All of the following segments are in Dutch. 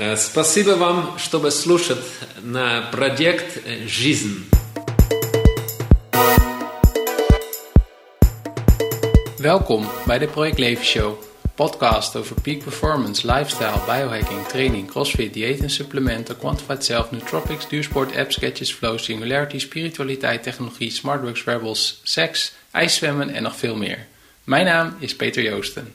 Э, Спасибо вам, что вы слушать на проект э, «Жизнь». Welkom bij de Project Leven Show, podcast over peak performance, lifestyle, biohacking, training, crossfit, dieet en supplementen, quantified self, nootropics, duursport, apps, sketches, flow, singularity, spiritualiteit, technologie, smartworks, wearables, seks, ijszwemmen en nog veel meer. Mijn naam is Peter Joosten.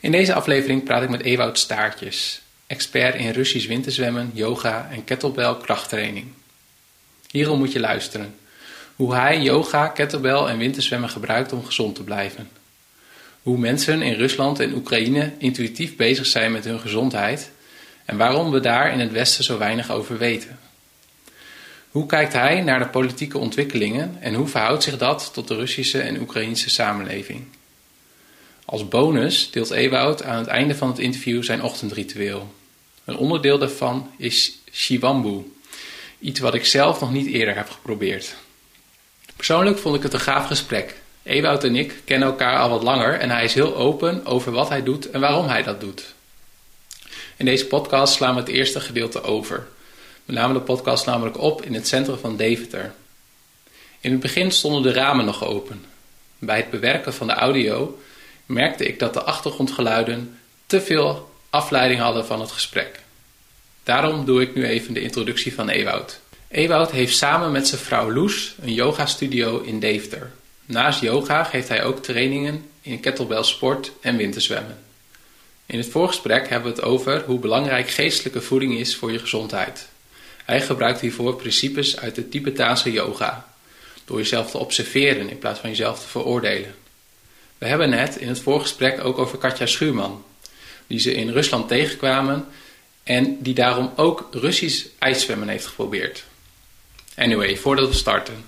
In deze aflevering praat ik met Ewout Staartjes, expert in Russisch winterzwemmen, yoga en kettlebell krachttraining. Hierom moet je luisteren. Hoe hij yoga, kettlebell en winterzwemmen gebruikt om gezond te blijven. Hoe mensen in Rusland en Oekraïne intuïtief bezig zijn met hun gezondheid en waarom we daar in het Westen zo weinig over weten. Hoe kijkt hij naar de politieke ontwikkelingen en hoe verhoudt zich dat tot de Russische en Oekraïnse samenleving? Als bonus deelt Ewout aan het einde van het interview zijn ochtendritueel. Een onderdeel daarvan is Shivambu, iets wat ik zelf nog niet eerder heb geprobeerd. Persoonlijk vond ik het een gaaf gesprek. Ewout en ik kennen elkaar al wat langer en hij is heel open over wat hij doet en waarom hij dat doet. In deze podcast slaan we het eerste gedeelte over. We namen de podcast namelijk op in het centrum van Deventer. In het begin stonden de ramen nog open. Bij het bewerken van de audio merkte ik dat de achtergrondgeluiden te veel afleiding hadden van het gesprek. Daarom doe ik nu even de introductie van Ewout. Ewout heeft samen met zijn vrouw Loes een yogastudio in Deventer. Naast yoga geeft hij ook trainingen in kettlebell sport en winterzwemmen. In het voorgesprek hebben we het over hoe belangrijk geestelijke voeding is voor je gezondheid. Hij gebruikt hiervoor principes uit de Tibetaanse yoga, door jezelf te observeren in plaats van jezelf te veroordelen. We hebben het in het voorgesprek ook over Katja Schuurman, die ze in Rusland tegenkwamen en die daarom ook Russisch ijszwemmen heeft geprobeerd. Anyway, voordat we starten.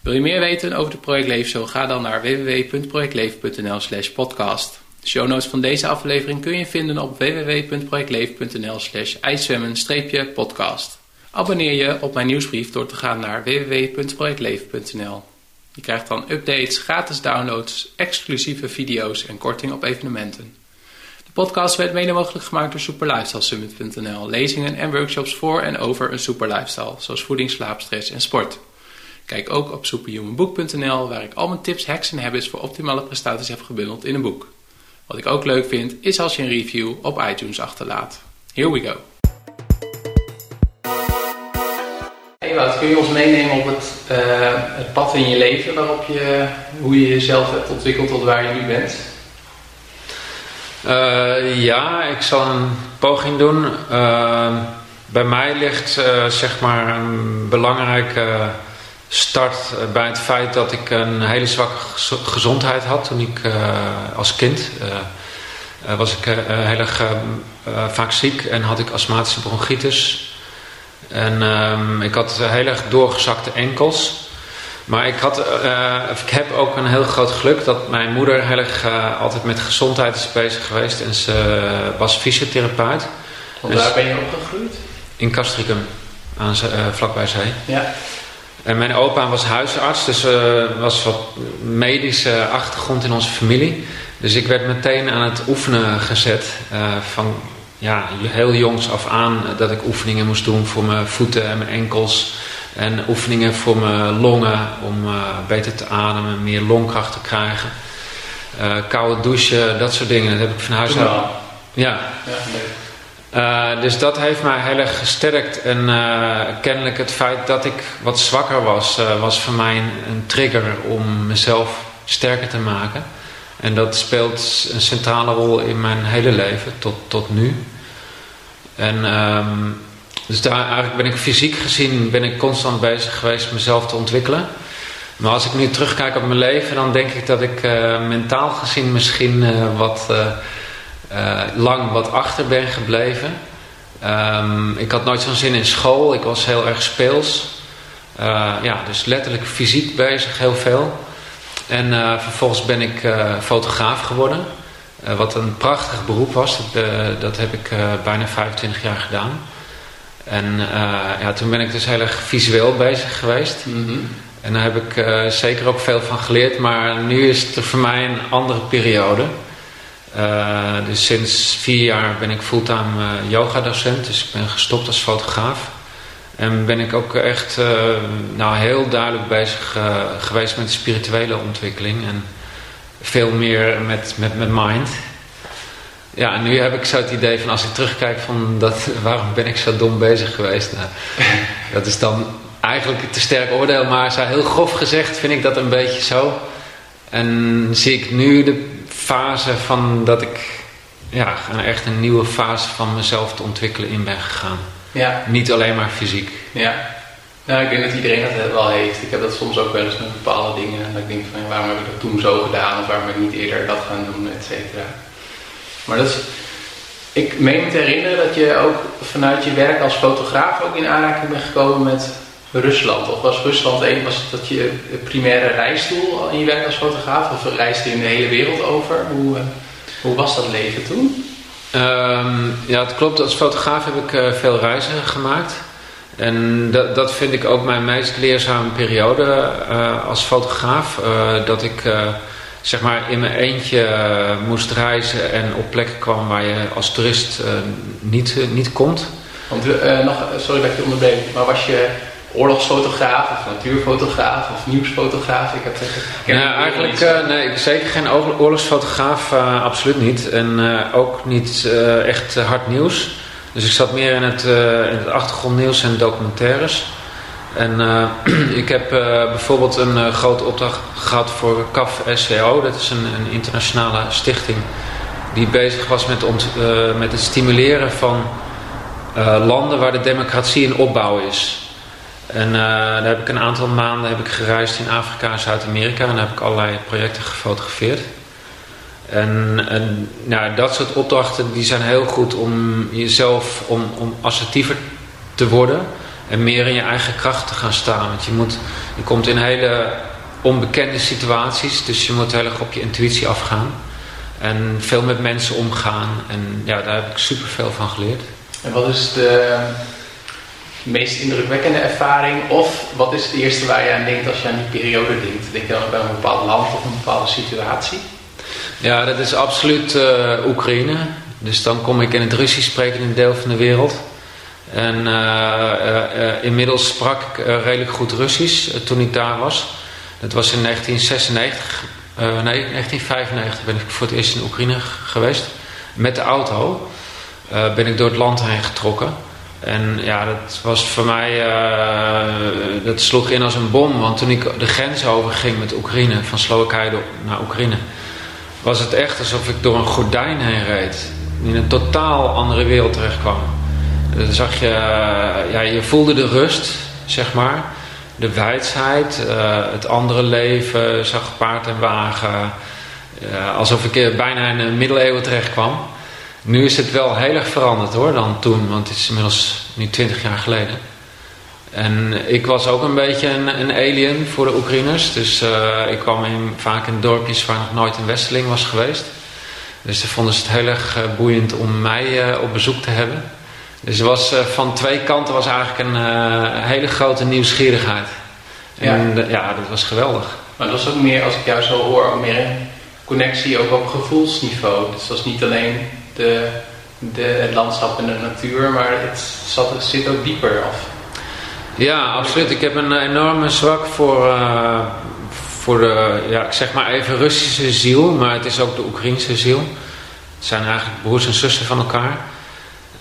Wil je meer weten over de Project Show? Ga dan naar www.projectleven.nl slash podcast. De show notes van deze aflevering kun je vinden op www.projectleven.nl slash ijszwemmen-podcast. Abonneer je op mijn nieuwsbrief door te gaan naar www.projectleven.nl. Je krijgt dan updates, gratis downloads, exclusieve video's en korting op evenementen. Podcast werd mede mogelijk gemaakt door superlifestylesummit.nl. Lezingen en workshops voor en over een super lifestyle, zoals voeding, slaap, stress en sport. Kijk ook op superhumanboek.nl, waar ik al mijn tips, hacks en habits voor optimale prestaties heb gebundeld in een boek. Wat ik ook leuk vind, is als je een review op iTunes achterlaat. Here we go. Ewout, kun je ons meenemen op het, uh, het pad in je leven waarop je, hoe je jezelf hebt ontwikkeld tot waar je nu bent? Uh, ja, ik zal een poging doen. Uh, bij mij ligt zeg maar een belangrijke start bij het feit dat ik een hele zwakke gezondheid had toen ik als kind. was ik heel erg vaak ziek en had ik astmatische bronchitis. En um, ik had heel erg doorgezakte enkels. Maar ik, had, uh, ik heb ook een heel groot geluk dat mijn moeder heel erg uh, altijd met gezondheid is bezig geweest. En ze was fysiotherapeut. Want waar ben je opgegroeid? In Castricum, aan, vlakbij zee. Ja. En mijn opa was huisarts, dus er was wat medische achtergrond in onze familie. Dus ik werd meteen aan het oefenen gezet. van ja, heel jongs af aan dat ik oefeningen moest doen voor mijn voeten en mijn enkels. En oefeningen voor mijn longen om uh, beter te ademen, meer longkracht te krijgen. Uh, koude douchen, dat soort dingen. Dat heb ik van huis uit. Ja. ja uh, dus dat heeft mij heel erg gesterkt. En kennelijk het feit dat ik wat zwakker was, was voor mij een, een trigger om mezelf sterker te maken. En dat speelt een centrale rol in mijn hele leven tot, tot nu. En um, dus daar eigenlijk ben ik fysiek gezien ben ik constant bezig geweest mezelf te ontwikkelen. Maar als ik nu terugkijk op mijn leven, dan denk ik dat ik uh, mentaal gezien misschien uh, wat uh, lang wat achter ben gebleven. Um, ik had nooit zo'n zin in school. Ik was heel erg speels. ja, dus letterlijk fysiek bezig, heel veel. En vervolgens ben ik fotograaf geworden. Wat een prachtig beroep was. Dat, dat heb ik bijna 25 jaar gedaan. En ja, toen ben ik dus heel erg visueel bezig geweest. Mm -hmm. En daar heb ik zeker ook veel van geleerd. Maar nu is het voor mij een andere periode. dus sinds vier jaar ben ik fulltime yoga docent. Dus ik ben gestopt als fotograaf. En ben ik ook echt nou, heel duidelijk bezig geweest met de spirituele ontwikkeling. En veel meer met, met, met mind. Ja, en nu heb ik zo het idee van als ik terugkijk van dat, waarom ben ik zo dom bezig geweest. Nou, dat is dan eigenlijk te sterk oordeel, maar zo heel grof gezegd vind ik dat een beetje zo. En zie ik nu de fase van dat ik ja, echt een nieuwe fase van mezelf te ontwikkelen in ben gegaan. Ja. Niet alleen maar fysiek. Ja. Nou, ik denk dat iedereen dat wel heeft. Ik heb dat soms ook wel eens met bepaalde dingen. Dat ik denk van, waarom heb ik dat toen zo gedaan? Of waarom heb ik niet eerder dat gaan doen, et cetera. Maar dat is, ik meen me te herinneren dat je ook vanuit je werk als fotograaf ook in aanraking bent gekomen met Rusland. Of was Rusland een, was dat je primaire reisdoel in je werk als fotograaf? Of reisde je de hele wereld over? Hoe, eh, hoe was dat leven toen? Um, ja, het klopt. Als fotograaf heb ik uh, veel reizen gemaakt. En dat, dat vind ik ook mijn meest leerzame periode uh, als fotograaf. dat ik zeg maar in mijn eentje uh, moest reizen en op plekken kwam waar je als toerist uh, niet, uh, niet komt. Want, nog, sorry dat ik je onderbreek, maar was je oorlogsfotograaf of natuurfotograaf of nieuwsfotograaf? Ik heb nee, eigenlijk nee, zeker geen oorlogsfotograaf, absoluut niet. En ook niet echt hard nieuws. Dus ik zat meer in het, in het achtergrondnieuws en documentaires. En uh, ik heb uh, bijvoorbeeld een uh, grote opdracht gehad voor CAF SCO. Dat is een, een internationale stichting die bezig was met, met het stimuleren van landen waar de democratie in opbouw is. En daar heb ik een aantal maanden heb ik gereisd in Afrika en Zuid-Amerika. En daar heb ik allerlei projecten gefotografeerd. En, en nou, dat soort opdrachten die zijn heel goed om jezelf om, om assertiever te worden en meer in je eigen kracht te gaan staan. Want je, moet, je komt in hele onbekende situaties, dus je moet heel erg op je intuïtie afgaan. En veel met mensen omgaan. En ja, daar heb ik super veel van geleerd. En wat is de meest indrukwekkende ervaring? Of wat is het eerste waar je aan denkt als je aan die periode denkt? Denk je dan aan een bepaald land of een bepaalde situatie? Ja, dat is absoluut uh, Oekraïne. Dus dan kom ik in het Russisch sprekende deel van de wereld. En uh, uh, inmiddels sprak ik redelijk goed Russisch toen ik daar was. Dat was in 1996, nee 1995 ben ik voor het eerst in Oekraïne geweest. Met de auto ben ik door het land heen getrokken. En ja, dat was voor mij, dat sloeg in als een bom. Want toen ik de grens overging met Oekraïne, van Slowakije naar Oekraïne, was het echt alsof ik door een gordijn heen reed. In een totaal andere wereld terecht kwam. Zag je, eh, ja, je voelde de rust, zeg maar. De wijsheid, uh, het andere leven, zag paard en wagen. Uh, alsof ik bijna in de middeleeuwen terecht kwam. Nu is het wel heel erg veranderd hoor dan toen, want het is inmiddels nu 20 jaar geleden. En ik was ook een beetje een, een alien voor de Oekraïners. Dus ik kwam in, vaak in dorpjes waar nog nooit een westeling was geweest. Dus ze vonden het heel erg boeiend om mij op bezoek te hebben. Dus was, uh, van twee kanten was eigenlijk een uh, hele grote nieuwsgierigheid. En ja. ja, dat was geweldig. Maar dat was ook meer, als ik jou zo hoor, ook meer een connectie ook op gevoelsniveau. Dus dat was niet alleen de, de, het landschap en de natuur, maar het, zat, het zit ook dieper af. Ja, absoluut. Ik heb een enorme zwak voor, uh, voor de, ja, ik zeg maar even Russische ziel, maar het is ook de Oekraïnse ziel. Het zijn eigenlijk broers en zussen van elkaar.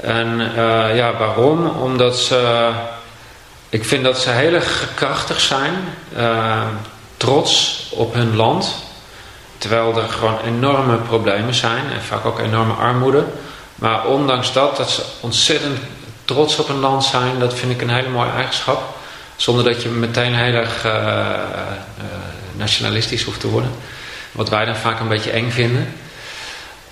En uh, ja, waarom? Omdat ze, ik vind dat ze heel erg krachtig zijn, uh, trots op hun land. Terwijl er gewoon enorme problemen zijn en vaak ook enorme armoede. Maar ondanks dat, dat ze ontzettend trots op hun land zijn, dat vind ik een hele mooie eigenschap. Zonder dat je meteen heel erg uh, nationalistisch hoeft te worden. Wat wij dan vaak een beetje eng vinden.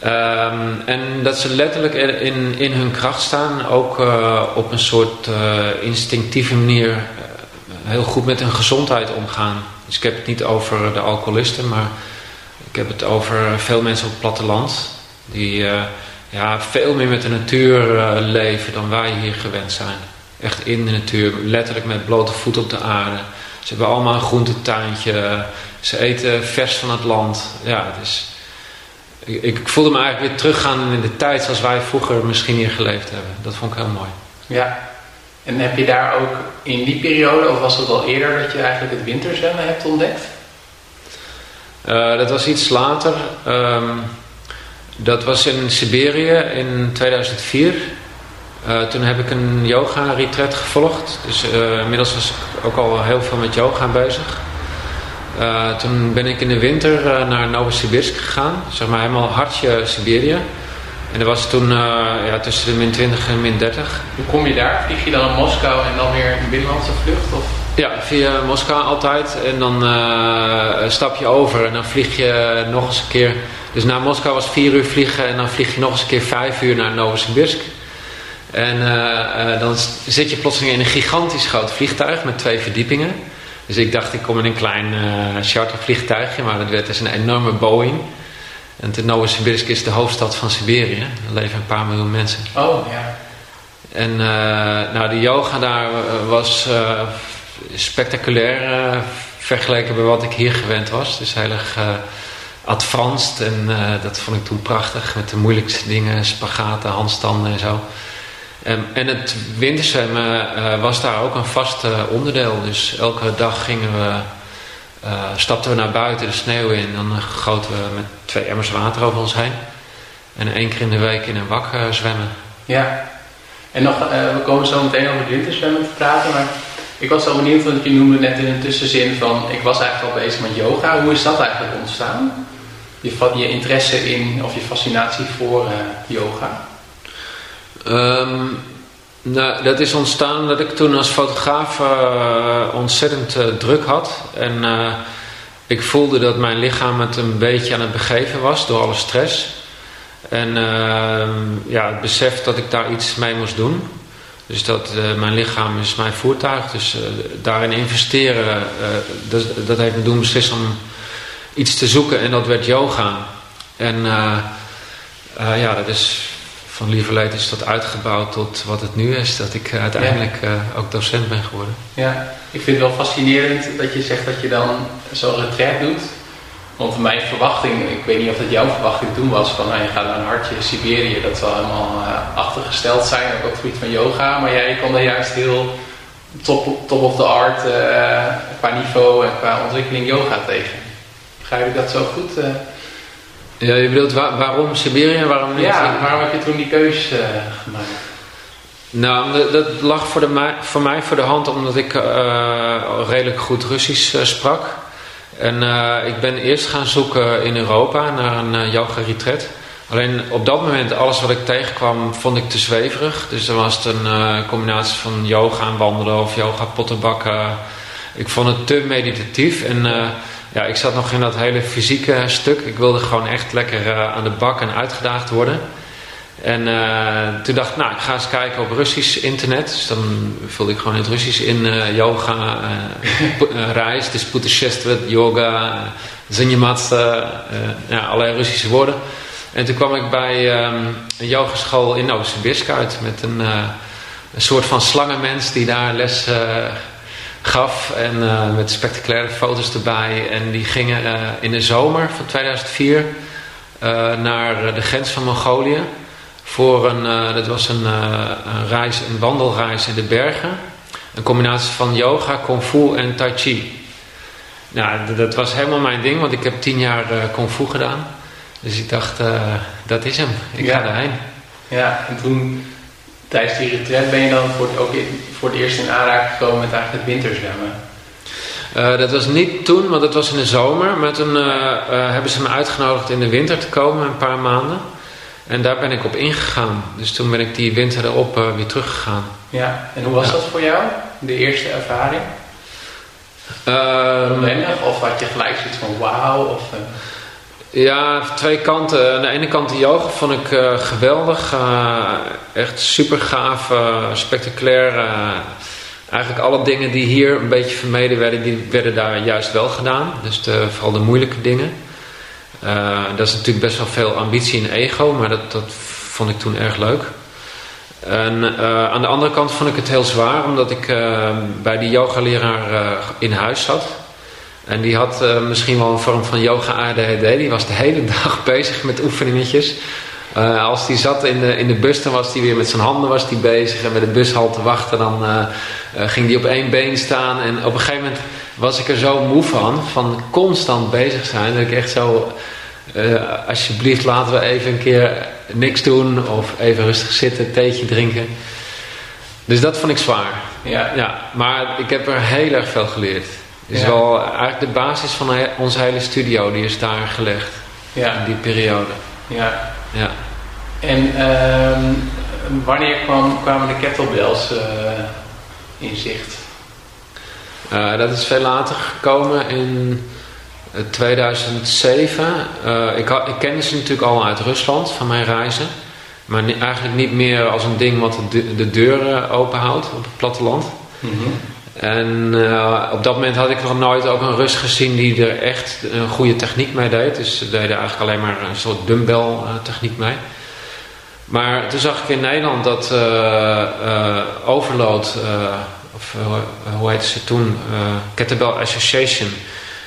Um, en dat ze letterlijk in, in hun kracht staan, ook uh, op een soort uh, instinctieve manier uh, heel goed met hun gezondheid omgaan. Dus ik heb het niet over de alcoholisten, maar ik heb het over veel mensen op het platteland. Die ja, veel meer met de natuur leven dan wij hier gewend zijn. Echt in de natuur, letterlijk met blote voet op de aarde. Ze hebben allemaal een groentetuintje, ze eten vers van het land. Ja, het is ik, ik, voelde me eigenlijk weer teruggaan in de tijd zoals wij vroeger misschien hier geleefd hebben. Dat vond ik heel mooi. Ja, en heb je daar ook in die periode, of was het al eerder, dat je eigenlijk het winterzwemmen hebt ontdekt? Uh, dat was iets later. Um, dat was in Siberië in 2004. Uh, toen heb ik een yoga-retreat gevolgd. Dus uh, inmiddels was ik ook al heel veel met yoga bezig. Uh, toen ben ik in de winter naar Novosibirsk gegaan. Zeg maar helemaal hartje Siberië. En dat was toen ja, tussen de min 20 en min 30. Hoe kom je daar? Vlieg je dan naar Moskou en dan weer een binnenlandse vlucht? Of? Ja, via Moskou altijd. En dan stap je over en dan vlieg je nog eens een keer. Dus naar Moskou was vier uur vliegen en dan vlieg je nog eens een keer vijf uur naar Novosibirsk. En dan zit je plotseling in een gigantisch groot vliegtuig met twee verdiepingen. Dus ik dacht, ik kom in een klein uh, chartervliegtuigje, maar dat werd dus een enorme Boeing. En Novosibirsk is de hoofdstad van Siberië. Er leven een paar miljoen mensen. Oh, ja. En uh, nou, de yoga daar was spectaculair vergeleken bij wat ik hier gewend was. Dus heel erg advanced en dat vond ik toen prachtig. Met de moeilijkste dingen, spagaten, handstanden en zo. Ehm, en het winterzwemmen uh, was daar ook een vast uh, onderdeel. Dus elke dag gingen we, uh, stapten we naar buiten de sneeuw in. Dan goten we met twee emmers water over ons heen. En één keer in de week in een wak zwemmen. Ja, en nog, we komen zo meteen over het winterzwemmen te praten. Maar ik was zo benieuwd, want je noemde net in een tussenzin van... Ik was eigenlijk al bezig met yoga. Hoe is dat eigenlijk ontstaan? Je, je interesse in, of je fascinatie voor yoga? Um, nou, dat is ontstaan dat ik toen als fotograaf uh, ontzettend uh, druk had. En uh, ik voelde dat mijn lichaam het een beetje aan het begeven was door alle stress. En ehm, ja, het besef dat ik daar iets mee moest doen. Dus dat mijn lichaam is mijn voertuig. Dus daarin investeren, dat, dat heeft me doen beslissen om iets te zoeken. En dat werd yoga. En ja, dat is van Lieverleed is dat uitgebouwd tot wat het nu is. Dat ik eh, uiteindelijk ja. uh, ook docent ben geworden. Ja, ik vind het wel fascinerend dat je zegt dat je dan zo'n retreat doet. Want mijn verwachting, ik weet niet of dat jouw verwachting toen was, van nou, je gaat naar een hartje Siberië, dat zal helemaal uh, achtergesteld zijn, ook op het gebied van yoga. Maar jij kon daar juist heel top, top of the art qua niveau en qua ontwikkeling yoga tegen. Begrijp ik dat zo goed? Ja, je bedoelt waarom Siberië waarom niet? Ja, waarom heb je toen die keuze uh, gemaakt? Nou, dat lag voor, de, voor mij voor de hand omdat ik uh, redelijk goed Russisch uh, sprak. En ik ben eerst gaan zoeken in Europa naar een yoga retreat. Alleen op dat moment, alles wat ik tegenkwam, vond ik te zweverig. Dus dan was het een combinatie van yoga en wandelen of yoga pottenbakken. Ik vond het te meditatief en ja, ik zat nog in dat hele fysieke stuk. Ik wilde gewoon echt lekker uh, aan de bak en uitgedaagd worden. En uh, toen dacht ik, nou, ik ga eens kijken op Russisch internet. Dus dan vulde ik gewoon in het Russisch in uh, yoga, reis, dus puteshestvet, yoga, zanyamatsa, ja, allerlei Russische woorden. En toen kwam ik bij um, een yogaschool in Novosibirsk uit met een, een soort van slangenmens die daar les gaf. En uh, met spectaculaire foto's erbij. En die gingen uh, in de zomer van 2004 uh, eh, naar de grens van Mongolië. Voor een, dat was een, een, reis, een wandelreis in de bergen. Een combinatie van yoga, kung fu en tai chi. Nou, dat was helemaal mijn ding, want ik heb tien jaar kung fu gedaan. Dus ik dacht, dat is hem. Ik ja. ga daarheen. Ja, en toen tijdens die retreat ben je dan voor het, ook voor het eerst in aanraking gekomen met eigenlijk het winterzwemmen? Uh, dat was niet toen, want dat was in de zomer. Maar toen uh, uh, hebben ze me uitgenodigd in de winter te komen, een paar maanden. En daar ben ik op ingegaan. Dus toen ben ik die winter erop weer teruggegaan. Ja, en hoe was dat voor jou, de eerste ervaring? Uh, of had je gelijk zoiets van wauw? Of, ja, twee kanten. Aan de ene kant de yoga vond ik uh, geweldig. Uh, echt super gaaf, uh, spectaculair. eigenlijk alle dingen die hier een beetje vermeden werden, die werden daar juist wel gedaan. Dus de, vooral de moeilijke dingen. dat is natuurlijk best wel veel ambitie en ego, maar dat, dat vond ik toen erg leuk. En aan de andere kant vond ik het heel zwaar, omdat ik bij die yogaleraar in huis zat. En die had uh, misschien wel een vorm van yoga ADHD. Die was de hele dag bezig met oefeningetjes. Uh, als hij zat in de, in de bus, dan was hij weer met zijn handen was die bezig. En met de bushal te wachten, dan uh, ging hij op één been staan. En op een gegeven moment was ik er zo moe van, van constant bezig zijn. Dat ik echt zo, alsjeblieft laten we even een keer niks doen. Of even rustig zitten, theetje drinken. Dus dat vond ik zwaar. Ja. ja. Maar ik heb er heel erg veel geleerd. Het is ja. wel eigenlijk de basis van onze hele studio, die is daar gelegd. Ja. In die periode. Ja. ja. En uh, wanneer kwam, kwamen de kettlebells uh, in zicht? Uh, dat is veel later gekomen in 2007. Uh, ik, ik kende ze natuurlijk al uit Rusland van mijn reizen. Maar eigenlijk niet meer als een ding wat de, de deuren openhoudt op het platteland. Mm -hmm. En uh, op dat moment had ik nog nooit ook een Rus gezien die er echt een goede techniek mee deed. Dus ze deden eigenlijk alleen maar een soort dumbbell uh, techniek mee. Maar toen zag ik in Nederland dat uh, Overload, of hoe heette ze toen, Kettlebell Association,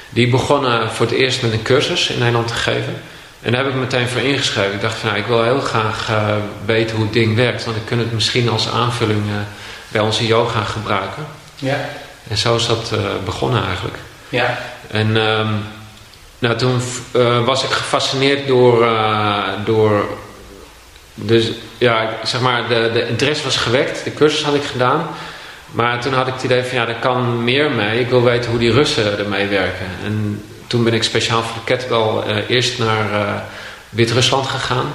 die begonnen voor het eerst met een cursus in Nederland te geven. En daar heb ik meteen voor ingeschreven. Ik dacht van nou, ik wil heel graag weten hoe het ding werkt. Want ik kan het misschien als aanvulling bij onze yoga gebruiken. Ja. En zo is dat uh, begonnen eigenlijk. Ja. En um, nou, toen uh, was ik gefascineerd door, uh, door dus, ja, zeg maar, de, de interesse was gewekt. De cursus had ik gedaan. Maar toen had ik het idee van, ja, er kan meer mee. Ik wil weten hoe die Russen ermee werken. En toen ben ik speciaal voor de kettlebell eerst naar Wit-Rusland gegaan.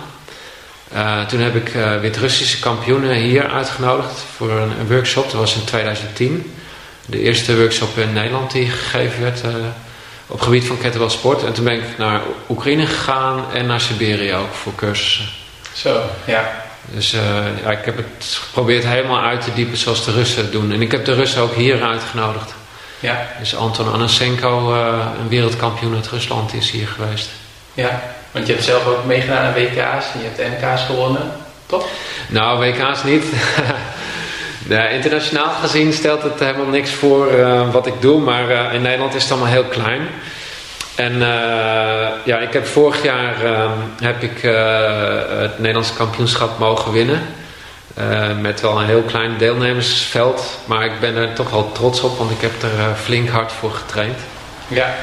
Uh, toen heb ik uh, Wit-Russische kampioenen hier uitgenodigd voor een, een, workshop. Dat was in 2010. De eerste workshop in Nederland die gegeven werd uh, op het gebied van kettlebell sport. En toen ben ik naar Oekraïne gegaan en naar Siberië ook voor cursussen. Zo, ja. Dus ja, ik heb het geprobeerd helemaal uit te diepen zoals de Russen het doen. En ik heb de Russen ook hier uitgenodigd. Ja. Dus Anton Anasenko, een wereldkampioen uit Rusland, is hier geweest. Ja, want je hebt zelf ook meegedaan aan WK's en je hebt NK's gewonnen, toch? Nou, WK's niet. ja, internationaal gezien stelt het helemaal niks voor uh, wat ik doe, maar uh, in Nederland is het allemaal heel klein. En uh, ja, ik heb vorig jaar heb ik het Nederlandse kampioenschap mogen winnen. met wel een heel klein deelnemersveld. Maar ik ben er toch wel trots op, want ik heb er flink hard voor getraind. Ja.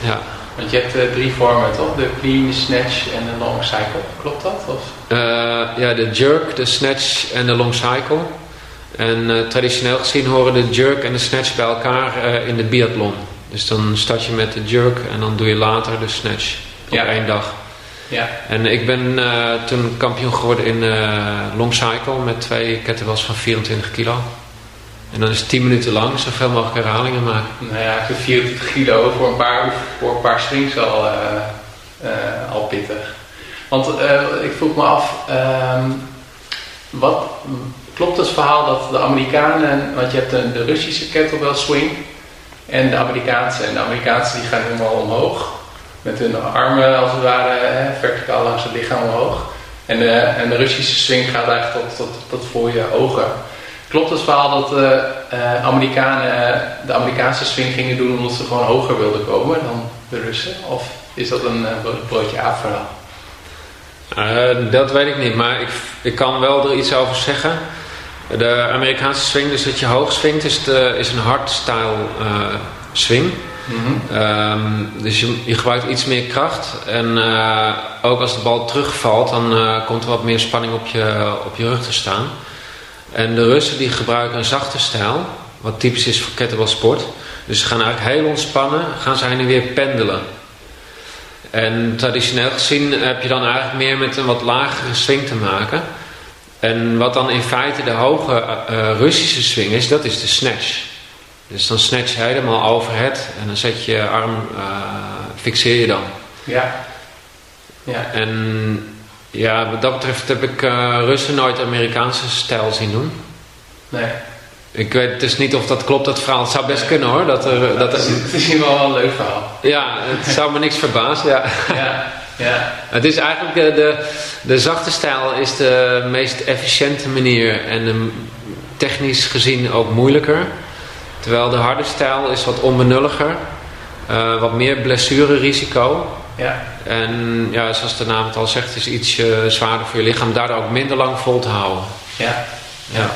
Ja. Want je hebt uh, drie vormen, toch? De clean, de snatch en de long cycle. Klopt dat? Of? Uh, ja, de jerk, de snatch en de long cycle. En uh, traditioneel gezien horen de jerk en de snatch bij elkaar in de biathlon. Dus dan start je met de jerk en dan doe je later de snatch op ja. één dag. Ja. En ik ben toen kampioen geworden in long cycle met twee kettlebells van 24 kilo. En dan is het 10 minuten lang zoveel mogelijk herhalingen maken. Nou ja, 24 kilo voor een paar, voor een paar swings al, uh, uh, al pittig. Want uh, ik vroeg me af, ehm, wat, klopt het verhaal dat de Amerikanen, want je hebt de, de Russische kettlebell swing en de Amerikaanse. En de Amerikaanse die gaan helemaal omhoog. Met hun armen als het ware hè, verticaal langs het lichaam omhoog. En de, en de Russische swing gaat eigenlijk tot, tot, tot voor je ogen. Klopt het verhaal dat de uh, Amerikanen de Amerikaanse swing gingen doen omdat ze gewoon hoger wilden komen dan de Russen? Of is dat een uh, broodje aap verhaal? Uh, dat weet ik niet, maar ik, ik kan wel er iets over zeggen. De Amerikaanse swing, dus dat je hoog swingt, is, de, is een hardstyle swing. Mm -hmm. dus je, je, gebruikt iets meer kracht. En ook als de bal terugvalt, dan komt er wat meer spanning op je, op je rug te staan. En de Russen die gebruiken een zachte stijl, wat typisch is voor kettlebell sport. Dus ze gaan eigenlijk heel ontspannen, gaan ze heen en weer pendelen. En traditioneel gezien heb je dan eigenlijk meer met een wat lagere swing te maken. En wat dan in feite de hoge uh, Russische swing is, dat is de snatch. Dus dan snatch je helemaal overhead en dan zet je je arm, uh, fixeer je dan. Ja. ja. En ja, wat dat betreft heb ik uh, Russen nooit Amerikaanse stijl zien doen. Nee. Ik weet dus niet of dat klopt, dat verhaal. Het zou best kunnen hoor. Dat er, dat. Het is misschien wel een leuk verhaal. Ja, het zou me niks verbazen. Ja. ja, ja. Het is eigenlijk de, de, de zachte stijl is de meest efficiënte manier en technisch gezien ook moeilijker. Terwijl de harde stijl is wat onbenulliger. wat meer blessurerisico. Ja. En ja, zoals de naam het al zegt, is iets zwaarder voor je lichaam. Daardoor ook minder lang vol te houden. Ja. ja.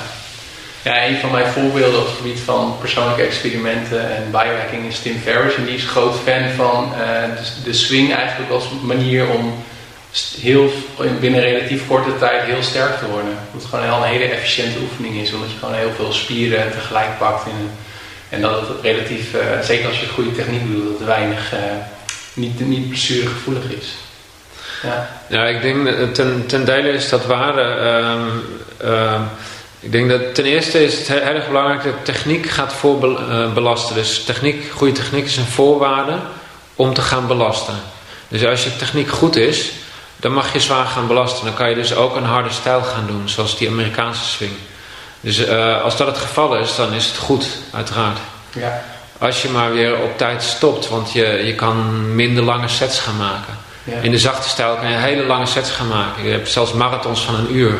Ja, een van mijn voorbeelden op het gebied van persoonlijke experimenten en biohacking is Tim Ferriss. En die is groot fan van de, de swing eigenlijk als manier om heel, binnen relatief korte tijd heel sterk te worden. Dat het gewoon een hele efficiënte oefening is, omdat je gewoon heel veel spieren tegelijk pakt. In, en dat het relatief, uh, zeker als je goede techniek doet, dat het weinig, uh, niet, niet blessuregevoelig is. Ja. ja, ik denk ten, ten dele is dat waar. Uh, ik denk dat ten eerste is het heel erg belangrijk dat techniek gaat voorbelasten. Dus techniek, goede techniek is een voorwaarde om te gaan belasten. Dus als je techniek goed is, dan mag je zwaar gaan belasten. Dan kan je dus ook een harde stijl gaan doen, zoals die Amerikaanse swing. Dus uh, als dat het geval is, dan is het goed, uiteraard. Ja. Als je maar weer op tijd stopt, want je, je kan minder lange sets gaan maken. Ja. In de zachte stijl kan je hele lange sets gaan maken. Je hebt zelfs marathons van een uur.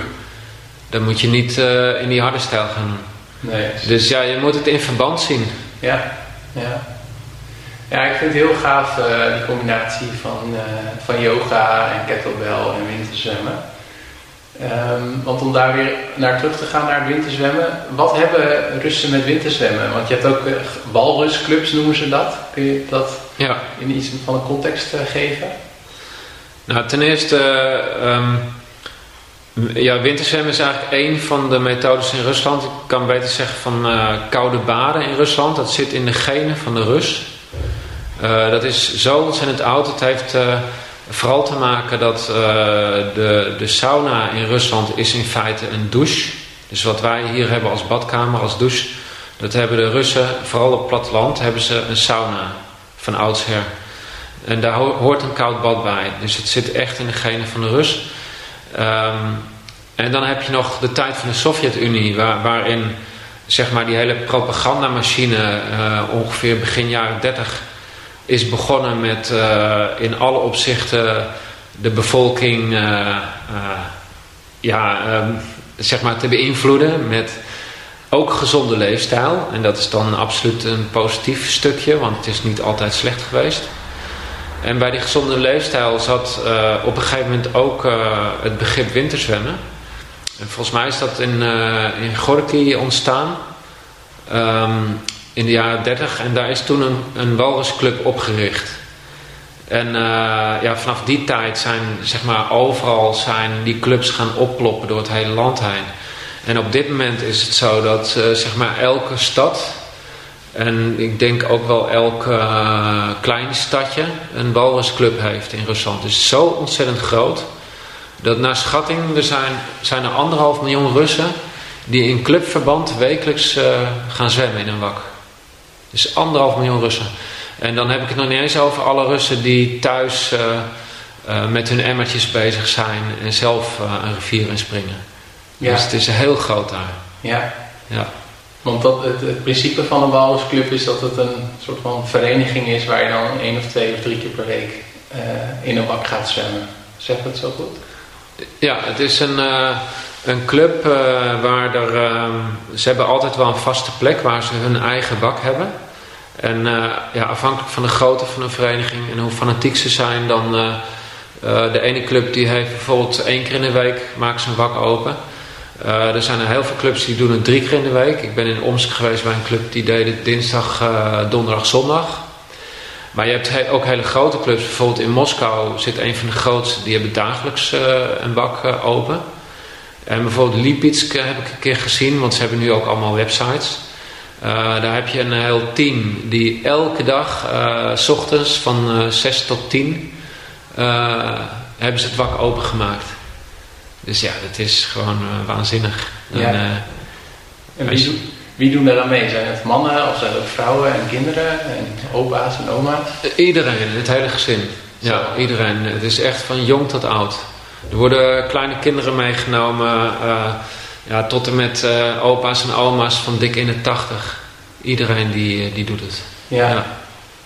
Dan moet je niet uh, in die harde stijl gaan doen. Nee. Dus ja, je moet het in verband zien. Ja, ja. Ja, ik vind het heel gaaf uh, die combinatie van, uh, van yoga en kettlebell en winterzwemmen. Um, want om daar weer naar terug te gaan naar het winterzwemmen. Wat hebben Russen met winterzwemmen? Want je hebt ook uh, walrusclubs noemen ze dat. Kun je dat ja. in iets van een context geven? Nou, ten eerste... Um, ja, winterzwemmen is eigenlijk één van de methodes in Rusland. Ik kan beter zeggen van koude baden in Rusland. Dat zit in de genen van de Rus. Dat is zo ontzettend oud. Het heeft vooral te maken dat uh, de, de sauna in Rusland is in feite een douche. Dus wat wij hier hebben als badkamer, als douche, dat hebben de Russen, vooral op platteland, hebben ze een sauna van oudsher. En daar hoort een koud bad bij. Dus het zit echt in de genen van de Rus. Um, en dan heb je nog de tijd van de Sovjet-Unie, waar, waarin zeg maar die hele propagandamachine ongeveer begin jaren 30 is begonnen met uh, in alle opzichten de bevolking uh, ja, um, zeg maar te beïnvloeden met ook gezonde leefstijl. En dat is dan absoluut een positief stukje, want het is niet altijd slecht geweest. En bij die gezonde leefstijl zat op een gegeven moment ook het begrip winterzwemmen. En volgens mij is dat in, in Gorky ontstaan. Um, in de jaren 30. En daar is toen een, een walrusclub opgericht. En uh, ja, vanaf die tijd zijn zeg maar, overal zijn die clubs gaan opploppen door het hele land heen. En op dit moment is het zo dat uh, zeg maar elke stad en ik denk ook wel elk uh, klein stadje een walrusclub heeft in Rusland. Het is zo ontzettend groot dat naar schatting er zijn, zijn er anderhalf miljoen Russen die in clubverband wekelijks gaan zwemmen in een wak. Dus anderhalf miljoen Russen. En dan heb ik het nog niet eens over alle Russen die thuis uh, uh, met hun emmertjes bezig zijn en zelf uh, een rivier in springen. Ja. Dus het is heel groot daar. Ja. ja. Want dat, het, het principe van een walrusclub is dat het een soort van vereniging is waar je dan één of twee of drie keer per week in een bak gaat zwemmen. Zeg het zo goed? Ja, het is een een club uh, waar er, uh, ze hebben altijd wel een vaste plek waar ze hun eigen bak hebben. En uh, ja, afhankelijk van de grootte van een vereniging en hoe fanatiek ze zijn, dan de ene club die heeft bijvoorbeeld één keer in de week maakt zijn bak open. er zijn er heel veel clubs die doen het drie keer in de week. Ik ben in Omsk geweest bij een club die deed het dinsdag, donderdag, zondag. Maar je hebt ook hele grote clubs. Bijvoorbeeld in Moskou zit een van de grootste. Die hebben dagelijks een bak open. En bijvoorbeeld Lipitsk heb ik een keer gezien, want ze hebben nu ook allemaal websites. Uh, daar heb je een heel team die elke dag, uh, s ochtends van uh, 6 tot 10, hebben ze het wak opengemaakt. Dus ja, dat is gewoon waanzinnig. Ja. En, en wie, wie, doen daar dan mee? Zijn het mannen of zijn het vrouwen en kinderen en opa's en oma's? Iedereen, het hele gezin. Ja, iedereen. Het is echt van jong tot oud. Er worden kleine kinderen meegenomen, uh, ja, tot en met uh, opa's en oma's van dik in de tachtig. Iedereen die, eh, die doet het. Ja. ja.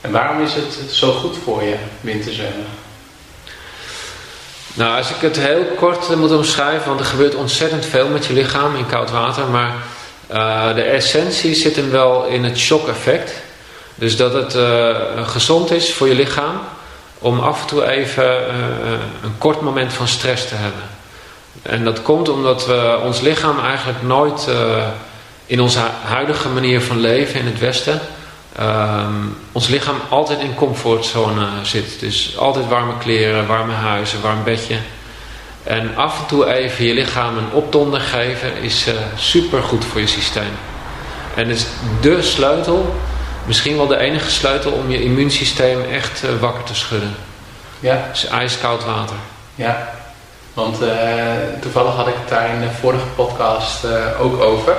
En waarom is het zo goed voor je, winterzwemmen? Nou, als ik het heel kort moet omschrijven, want er gebeurt ontzettend veel met je lichaam in koud water, maar uh, de essentie zit hem wel in het shock-effect. Dus dat het gezond is voor je lichaam om af en toe even een kort moment van stress te hebben. En dat komt omdat we ons lichaam eigenlijk nooit in onze huidige manier van leven in het Westen um, ons lichaam altijd in comfortzone zit. Dus altijd warme kleren, warme huizen, warm bedje. En af en toe even je lichaam een opdonder geven is uh, super goed voor je systeem. En is de sleutel, misschien wel de enige sleutel om je immuunsysteem echt uh, wakker te schudden. Ja. Dus ijskoud water. Ja, want uh, toevallig had ik het daar in de vorige podcast ook over.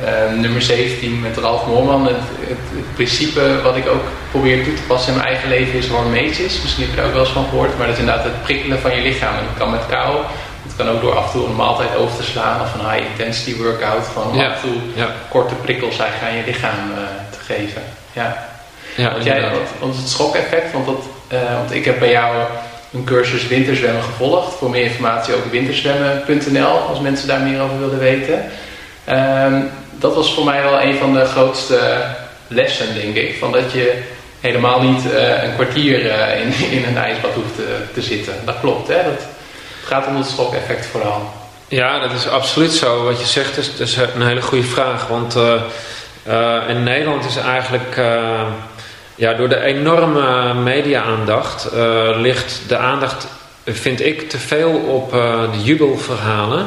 Uh, nummer 17 met Ralf Moorman. Het, het, het, principe wat ik ook probeer toe te passen in mijn eigen leven is hormesis. Misschien heb je er ook wel eens van gehoord. Maar dat is inderdaad het prikkelen van je lichaam. En dat kan met kou. Het kan ook door af en toe een maaltijd over te slaan of een high intensity workout. Ja. af en toe korte prikkels eigenlijk aan je lichaam te geven. Ja. Ja, want, jij, want het schokeffect, want, dat, want ik heb bij jou een cursus winterzwemmen gevolgd. Voor meer informatie ook winterzwemmen.nl als mensen daar meer over willen weten. Um, dat was voor mij wel een van de grootste lessen, denk ik. Van dat je helemaal niet uh, een kwartier uh, in, in een ijsbad hoeft te, te zitten. Dat klopt, hè? Dat, het gaat om het schokeffect vooral. Ja, dat is absoluut zo. Wat je zegt is, is een hele goede vraag. Want uh, in Nederland is eigenlijk... ja, door de enorme media-aandacht ligt de aandacht, vind ik, te veel op de jubelverhalen...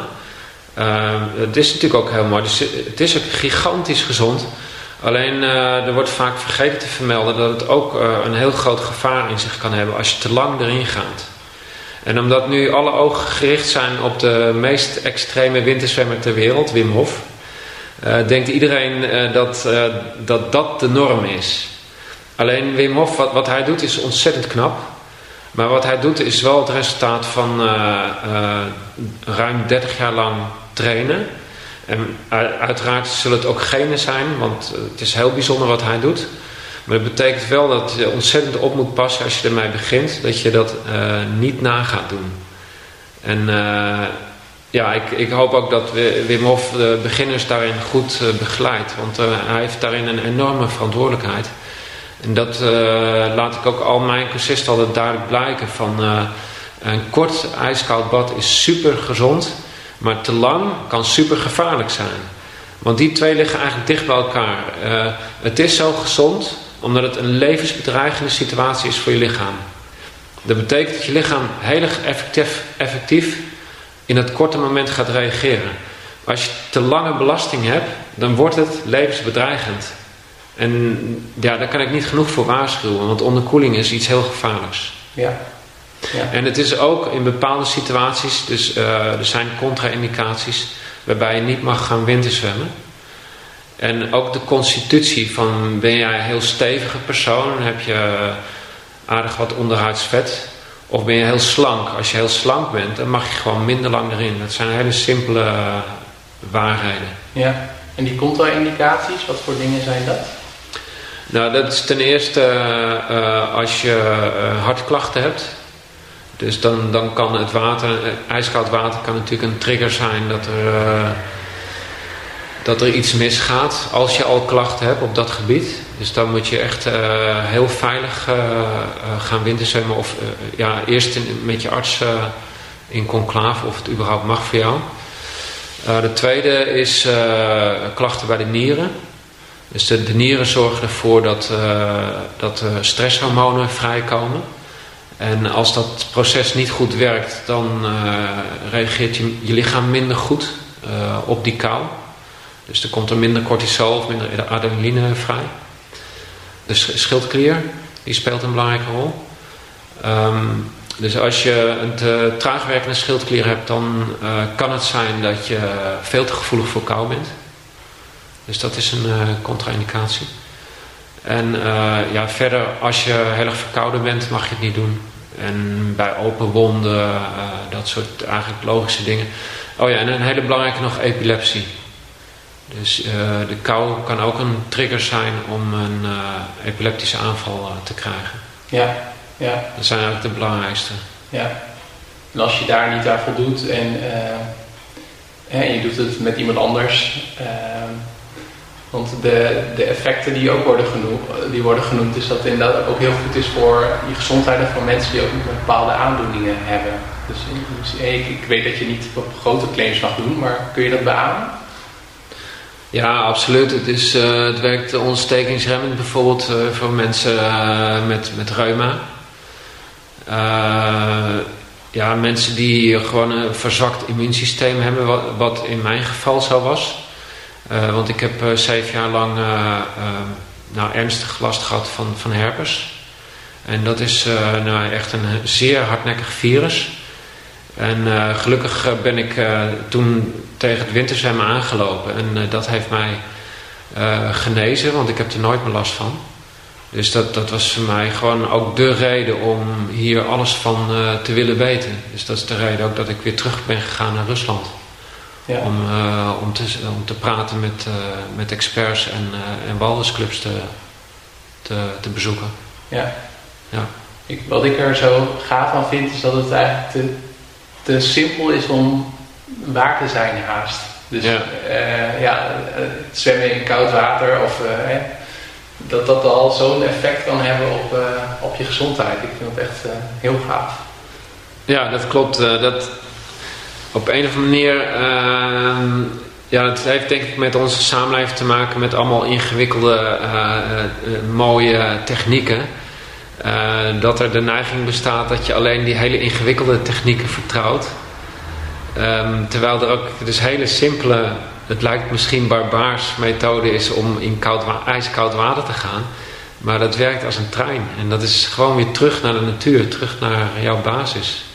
Uh, het is natuurlijk ook heel mooi. Dus het is ook gigantisch gezond. Alleen er wordt vaak vergeten te vermelden dat het ook een heel groot gevaar in zich kan hebben als je te lang erin gaat. En omdat nu alle ogen gericht zijn op de meest extreme winterzwemmer ter wereld, Wim Hof, denkt iedereen dat, dat dat de norm is. Alleen Wim Hof, wat, hij doet, is ontzettend knap. Maar wat hij doet is wel het resultaat van ruim 30 jaar lang trainen. En uiteraard zullen het ook genen zijn, want het is heel bijzonder wat hij doet. Maar dat betekent wel dat je ontzettend op moet passen als je ermee begint, dat je dat niet na gaat doen. En ja, ik, ik, hoop ook dat Wim Hof de beginners daarin goed begeleidt, want hij heeft daarin een enorme verantwoordelijkheid. En dat laat ik ook al mijn cursisten altijd duidelijk blijken van een kort ijskoud bad is super gezond. Maar te lang kan super gevaarlijk zijn. Want die twee liggen eigenlijk dicht bij elkaar. Uh, het is zo gezond omdat het een levensbedreigende situatie is voor je lichaam. Dat betekent dat je lichaam heel effectief, effectief in het korte moment gaat reageren. Als je te lange belasting hebt, dan wordt het levensbedreigend. En ja, daar kan ik niet genoeg voor waarschuwen, want onderkoeling is iets heel gevaarlijks. Ja. Ja. En het is ook in bepaalde situaties, dus uh, er zijn contra-indicaties waarbij je niet mag gaan winterzwemmen. En ook de constitutie van ben jij een heel stevige persoon, heb je aardig wat onderhuidsvet, of ben je heel slank. Als je heel slank bent, dan mag je gewoon minder lang erin. Dat zijn hele simpele uh, waarheden. Ja, en die contra-indicaties, wat voor dingen zijn dat? Nou, dat is ten eerste uh, als je hartklachten hebt. Dus dan, dan kan het water, eh, ijskoud water kan natuurlijk een trigger zijn dat er, dat er iets misgaat als je al klachten hebt op dat gebied. Dus dan moet je echt heel veilig gaan winterzwemmen of ja, eerst met je arts in conclave of het überhaupt mag voor jou. de tweede is klachten bij de nieren. Dus de, nieren zorgen ervoor dat, dat stresshormonen vrijkomen. En als dat proces niet goed werkt, dan uh, reageert je, je, lichaam minder goed op die kou. Dus er komt er minder cortisol of minder adrenaline vrij. De schildklier, die speelt een belangrijke rol. Um, dus als je een te traag werkende schildklier hebt, dan kan het zijn dat je veel te gevoelig voor kou bent. Dus dat is een contra-indicatie. En uh, ja, verder, als je heel erg verkouden bent, mag je het niet doen. En bij open wonden, uh, dat soort eigenlijk logische dingen. Oh ja, en een hele belangrijke nog epilepsie. Dus uh, de kou kan ook een trigger zijn om een epileptische aanval te krijgen. Ja, ja. Dat zijn eigenlijk de belangrijkste. Ja. En als je daar niet aan voldoet en, en je doet het met iemand anders Want de, de effecten die ook worden genoemd, die worden genoemd, is dat inderdaad ook heel goed is voor je gezondheid en voor mensen die ook bepaalde aandoeningen hebben. Dus ik, ik weet dat je niet grote claims mag doen, maar kun je dat beamen? Ja, absoluut. Het, is, uh, het werkt ontstekingsremmend bijvoorbeeld uh, voor mensen uh, met, met reuma. ja, mensen die gewoon een verzwakt immuunsysteem hebben, wat, wat in mijn geval zo was. Want ik heb zeven jaar lang nou, ernstig last gehad van, van herpes. En dat is nou, echt een zeer hardnekkig virus. En uh, gelukkig ben ik uh, toen tegen het winterzwemmen aangelopen. En uh, dat heeft mij genezen, want ik heb er nooit meer last van. Dus dat, dat was voor mij gewoon ook de reden om hier alles van te willen weten. Dus dat is de reden ook dat ik weer terug ben gegaan naar Rusland. Ja. Om, om, te, om te praten met, met experts en, en walrusclubs te, te, te bezoeken. Ja. ja. Ik, wat ik er zo gaaf aan vind is dat het eigenlijk te te simpel is om waar te zijn haast. Dus ja, uh, ja zwemmen in koud water of uh, dat dat al zo'n effect kan hebben op, uh, op je gezondheid. Ik vind het echt heel gaaf. Ja, dat klopt. dat op een of andere manier, ehm, ja, dat heeft denk ik met onze samenleving te maken met allemaal ingewikkelde, mooie technieken. Dat er de neiging bestaat dat je alleen die hele ingewikkelde technieken vertrouwt. Um, terwijl er ook dus hele simpele, het lijkt misschien barbaars methode is om in koud ijskoud water te gaan. Maar dat werkt als een trein. En dat is gewoon weer terug naar de natuur, terug naar jouw basis.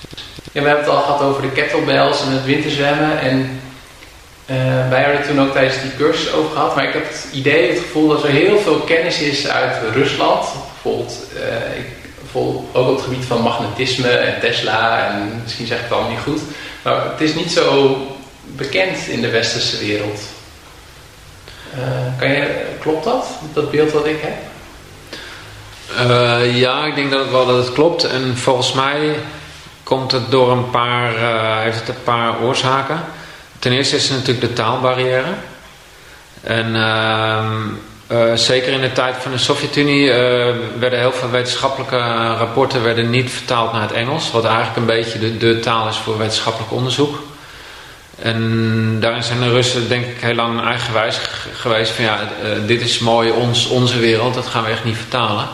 Ja, we hebben het al gehad over de kettlebells en het winterzwemmen. En uh, wij hadden toen ook tijdens die cursus over gehad. Maar ik heb het idee, het gevoel dat er heel veel kennis is uit Rusland bijvoorbeeld, uh, ik ook op het gebied van magnetisme en Tesla en misschien zeg ik het allemaal niet goed. Maar het is niet zo bekend in de westerse wereld. Uh, kan je, klopt dat, dat beeld wat ik heb? Ja, ik denk dat het wel dat het klopt. En volgens mij komt het door een paar, heeft het een paar oorzaken. Ten eerste is er natuurlijk de taalbarrière. En ehm, uh, zeker in de tijd van de Sovjet-Unie uh, werden heel veel wetenschappelijke rapporten werden niet vertaald naar het Engels. Wat eigenlijk een beetje de, de taal is voor wetenschappelijk onderzoek. En daarin zijn de Russen denk ik heel lang eigenwijs geweest van ja, dit is mooi ons, onze wereld, dat gaan we echt niet vertalen.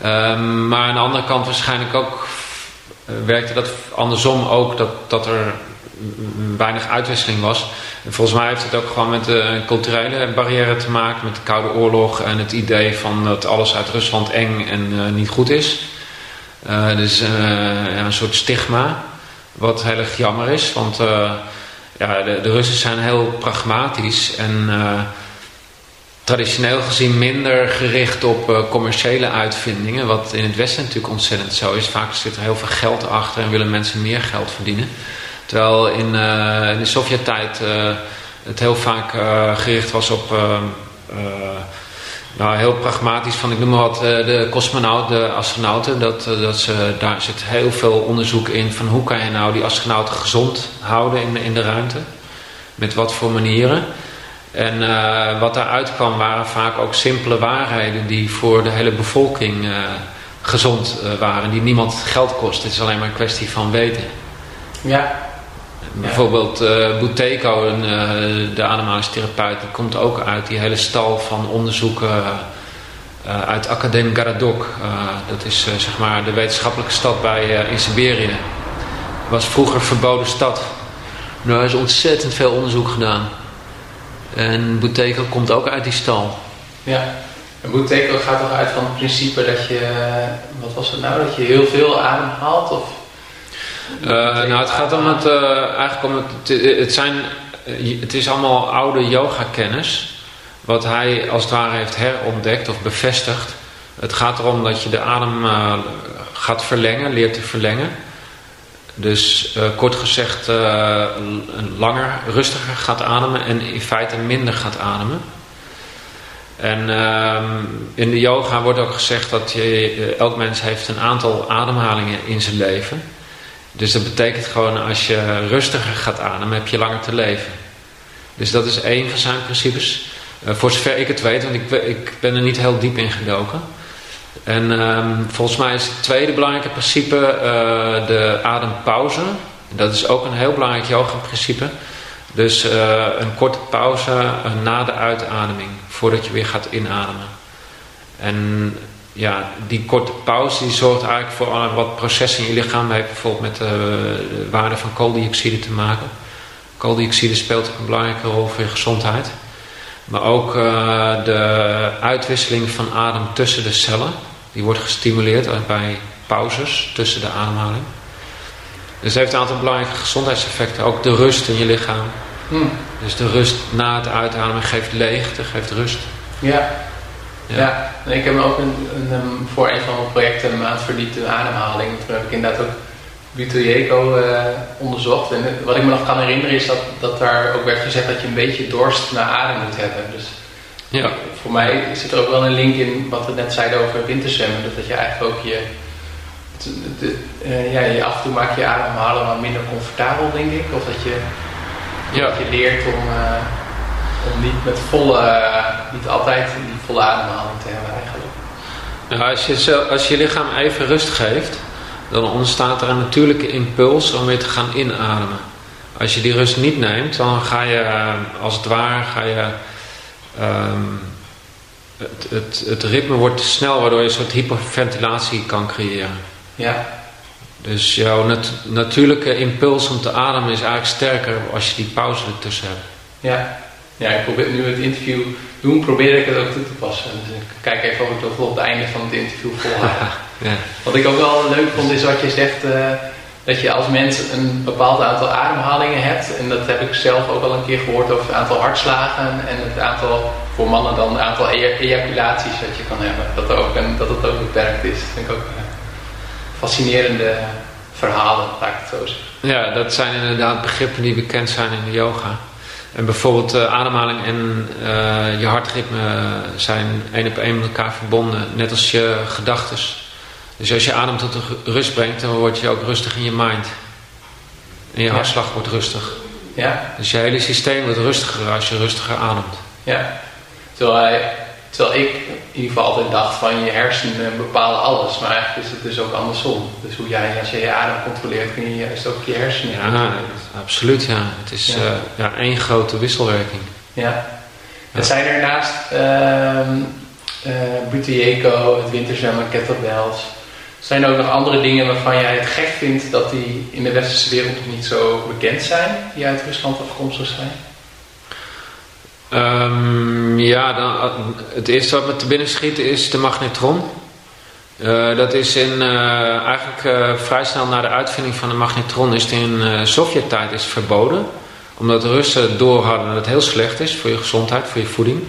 Ehm, maar aan de andere kant waarschijnlijk ook werkte dat andersom ook, dat, dat er weinig uitwisseling was. En volgens mij heeft het ook gewoon met de culturele barrière te maken, met de Koude Oorlog en het idee van dat alles uit Rusland eng en uh, niet goed is. Uh, dus een soort stigma, wat heel erg jammer is, want ja, de, de, Russen zijn heel pragmatisch en traditioneel gezien minder gericht op commerciële uitvindingen, wat in het Westen natuurlijk ontzettend zo is. Vaak zit er heel veel geld achter en willen mensen meer geld verdienen. Terwijl in, uh, in de Sovjet-tijd uh, het heel vaak gericht was op nou, heel pragmatisch van, ik noem maar wat, de cosmonauten, de astronauten. Dat, dat ze, daar zit heel veel onderzoek in van hoe kan je nou die astronauten gezond houden in, in de ruimte. Met wat voor manieren. En wat daaruit kwam waren vaak ook simpele waarheden die voor de hele bevolking gezond waren. Die niemand geld kost. Het is alleen maar een kwestie van weten. Ja, Bijvoorbeeld uh, Buteco, een, de ademhalingstherapeut, die komt ook uit die hele stal van onderzoeken uit Academ Garadok. dat is zeg maar de wetenschappelijke stad bij, in Siberië. was vroeger verboden stad. Nou, er is ontzettend veel onderzoek gedaan. En Buteco komt ook uit die stal. Ja, en Buteco gaat toch uit van het principe dat je, wat was het nou, dat je heel veel adem haalt? Of uh, nou, het gaat om het, uh, eigenlijk om het, het zijn, uh, het is allemaal oude yoga kennis, wat hij als het ware heeft herontdekt of bevestigd. Het gaat erom dat je de adem gaat verlengen, leert te verlengen. Dus kort gezegd langer, rustiger gaat ademen en in feite minder gaat ademen. En ehm, in de yoga wordt ook gezegd dat je, elk mens heeft een aantal ademhalingen in zijn leven dus dat betekent gewoon als je rustiger gaat ademen, heb je langer te leven. Dus dat is één van zijn principes. voor zover ik het weet, want ik, ik ben er niet heel diep in gedoken. En ehm, volgens mij is het tweede belangrijke principe uh, de adempauze. Dat is ook een heel belangrijk yoga-principe. Dus uh, een korte pauze na de uitademing, voordat je weer gaat inademen. En ja, die korte pauze die zorgt eigenlijk voor wat processen in je lichaam. heeft bijvoorbeeld met de waarde van kooldioxide te maken. Kooldioxide speelt een belangrijke rol voor je gezondheid. Maar ook de uitwisseling van adem tussen de cellen. Die wordt gestimuleerd bij pauzes tussen de ademhaling. Dus het heeft een aantal belangrijke gezondheidseffecten. Ook de rust in je lichaam. Hmm. Dus de rust na het uitademen geeft leegte, geeft rust. Ja. Ja, ja. ik heb ook een, een, voor een van mijn projecten een maand verdiept in ademhaling. Toen heb ik inderdaad ook Buteljeco uh, onderzocht. En wat ik me nog kan herinneren is dat, dat daar ook werd gezegd dat je een beetje dorst naar adem moet hebben. Dus ja. Voor mij zit er ook wel een link in wat we net zeiden over winterzwemmen. Dat, dat je eigenlijk ook je, de, uh, ja, je af en toe maak je ademhalen wat minder comfortabel, denk ik. Of dat je, ja. dat je leert om, uh, om niet met volle, niet altijd die volle ademhaling te hebben eigenlijk. Nou, als, je, als je lichaam even rust geeft, dan ontstaat er een natuurlijke impuls om weer te gaan inademen. Als je die rust niet neemt, dan ga je eh, als het ware ga je Um, het, het, het, ritme wordt te snel, waardoor je een soort hyperventilatie kan creëren. Ja. Dus jouw nat natuurlijke impuls om te ademen is eigenlijk sterker als je die pauze ertussen hebt. Ja. Ja, ik probeer nu het interview doen, probeer ik het ook toe te passen. Dus ik kijk even of ik dat op het einde van het interview volhoud. ja. Wat ik ook wel leuk vond is wat je zegt, uh, dat je als mens een bepaald aantal ademhalingen hebt. En dat heb ik zelf ook al een keer gehoord over het aantal hartslagen en het aantal, voor mannen dan het aantal ejaculaties dat je kan hebben. Dat, ook een, dat het ook beperkt is. Dat vind ik ook uh, fascinerende verhalen, laat ik het zo zeggen. Ja, dat zijn inderdaad begrippen die bekend zijn in de yoga. En bijvoorbeeld uh, ademhaling en uh, je hartritme zijn één op één met elkaar verbonden. Net als je gedachtes. Dus als je adem tot rust brengt, dan word je ook rustig in je mind. En je hartslag wordt rustig. Ja. Dus je hele systeem wordt rustiger als je rustiger ademt. Ja. Terwijl, terwijl ik in ieder geval altijd dacht van je hersenen bepalen alles. Maar eigenlijk is het dus ook andersom. Dus hoe jij, als je je adem controleert, kun je juist ook je hersenen Ja, absoluut ja. Het is ja. Uh, ja, één grote wisselwerking. Ja. Er zijn er naast uh, uh, het winterzwemmen, kettlebells zijn er ook nog andere dingen waarvan jij het gek vindt dat die in de westerse wereld nog niet zo bekend zijn, die uit Rusland afkomstig zijn? Um, ja, dan, het eerste wat me te binnen schiet is de magnetron. Uh, dat is in, uh, eigenlijk vrij snel na de uitvinding van de magnetron is het in Sovjet-tijd is verboden. Omdat de Russen door hadden dat het heel slecht is voor je gezondheid, voor je voeding.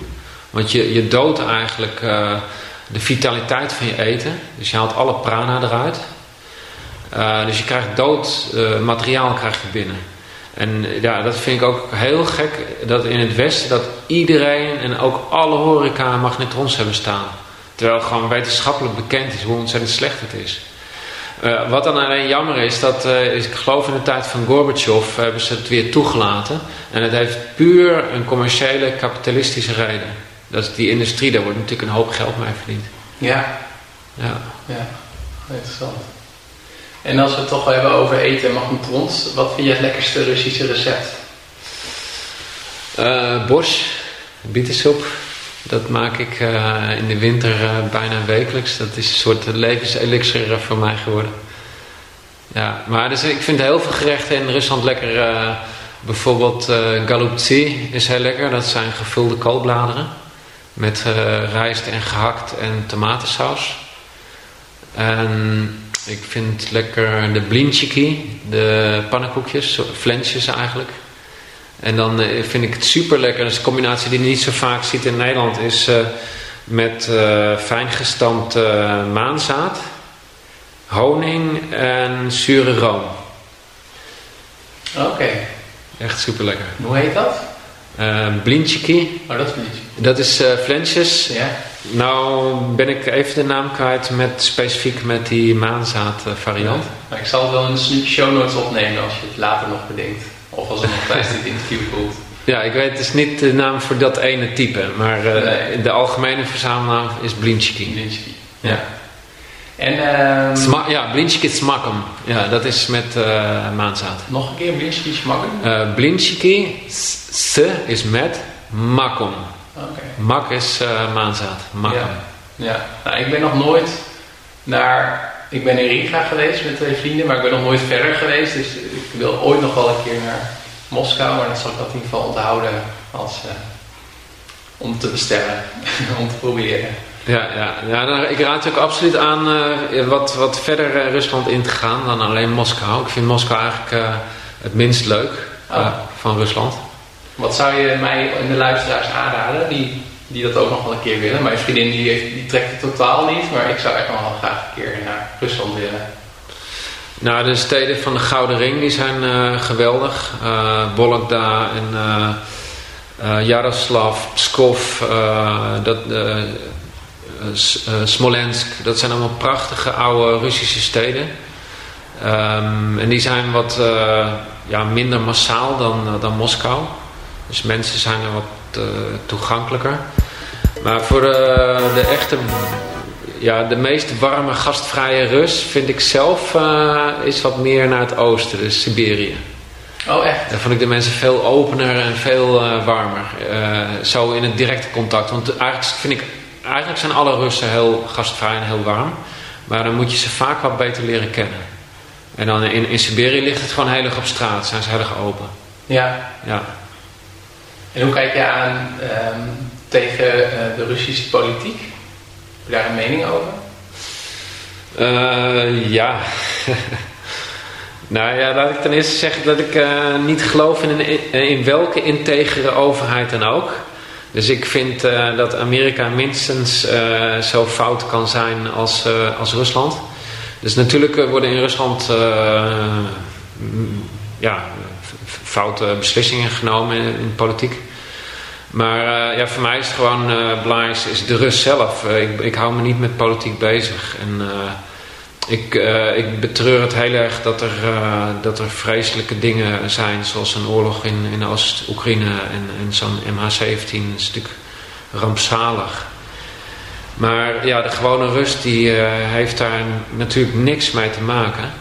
Want je, je doodt eigenlijk de vitaliteit van je eten. Dus je haalt alle prana eruit. Uh, dus je krijgt dood uh, materiaal krijg binnen. En ja, dat vind ik ook heel gek dat in het Westen dat iedereen en ook alle horeca magnetrons hebben staan. Terwijl gewoon wetenschappelijk bekend is hoe ontzettend slecht het is. Uh, wat dan alleen jammer is, dat is, ik geloof in de tijd van Gorbachev hebben ze het weer toegelaten. En het heeft puur een commerciële, kapitalistische reden. Dat is die industrie, daar wordt natuurlijk een hoop geld mee verdiend. Ja. Ja. Ja, interessant. En als we het toch hebben over eten en magnetrons, wat vind je het lekkerste Russische recept? Uh, borsch, bietensoep. Dat maak ik uh, in de winter uh, bijna wekelijks. Dat is een soort levenselixer voor mij geworden. Ja, maar dus ik vind heel veel gerechten in Rusland lekker. bijvoorbeeld uh, is heel lekker. Dat zijn gevulde koolbladeren met uh, rijst en gehakt en tomatensaus. En ik vind lekker de blinchiki, de pannenkoekjes, flensjes eigenlijk. En dan uh, vind ik het super lekker, dat is een combinatie die je niet zo vaak ziet in Nederland, is uh, met fijn gestampte maanzaad, honing en zure room. Oké. Echt super lekker. Hoe heet dat? Uh, blintjiki. Oh, dat is blintjiki. Dat is uh, flensjes. Ja. Nou ben ik even de naam kwijt met, specifiek met die maanzaad variant. Ja. ik zal het wel in de show notes opnemen als je het later nog bedenkt. Of als het nog tijdens dit interview voelt. Ja, ik weet dus niet de naam voor dat ene type, maar de algemene verzamelnaam is. Blinchiki, ja. En, Sma ja, Blinchiki Smakum. Ja, dat is met uh, maanzaad. Nog een keer Blinchiki Smakum? Uh, Blinchiki, S is met, Makum. Okay. Mak is uh, maanzaad, Makum. Ja, ja. Nou, ik ben nog nooit naar... Ik ben in Riga geweest met twee vrienden, maar ik ben nog nooit verder geweest. Dus ik wil ooit nog wel een keer naar Moskou, maar dan zal ik dat in ieder geval onthouden als, om te bestellen, om te proberen. Ja, ja. ja dan, ik raad je ook absoluut aan uh, wat, wat verder uh, Rusland in te gaan dan alleen Moskou. Ik vind Moskou eigenlijk uh, het minst leuk Oh. van Rusland. Wat zou je mij en de luisteraars aanraden die, die dat ook nog wel een keer willen? Mijn vriendin die, heeft, die trekt het totaal niet, maar ik zou echt nog wel graag een keer naar Rusland willen. Nou, de steden van de Gouden Ring die zijn geweldig. Vologda en Yaroslav, Pskov, dat... Uh, Smolensk, dat zijn allemaal prachtige oude Russische steden. Um, en die zijn wat uh, ja, minder massaal dan, uh, dan Moskou. Dus mensen zijn er wat toegankelijker. Maar voor de, de echte, ja, de meest warme gastvrije Rus vind ik zelf is wat meer naar het oosten, dus Siberië. Oh echt? Daar vond ik de mensen veel opener en veel warmer. zo in het directe contact. Want eigenlijk vind ik eigenlijk zijn alle Russen heel gastvrij en heel warm. Maar dan moet je ze vaak wat beter leren kennen. En dan in, in Siberië ligt het gewoon heel erg op straat. Zijn ze heel erg open. Ja. ja. En hoe kijk je aan um, tegen uh, de Russische politiek? Heb je daar een mening over? Uh, ja. nou ja, laat ik ten eerste zeggen dat ik uh, niet geloof in, een, in welke integere overheid dan ook. Dus ik vind uh, dat Amerika minstens uh, zo fout kan zijn als, uh, als Rusland. Dus natuurlijk worden in Rusland ja, foute beslissingen genomen in, in politiek. Maar ja, voor mij is het gewoon belangrijk is de Rus zelf. ik, ik hou me niet met politiek bezig. En ik, ik betreur het heel erg dat er, dat er vreselijke dingen zijn, zoals een oorlog in, in Oost-Oekraïne en, en zo'n MH17 is natuurlijk rampzalig. Maar ja, de gewone rust die heeft daar natuurlijk niks mee te maken.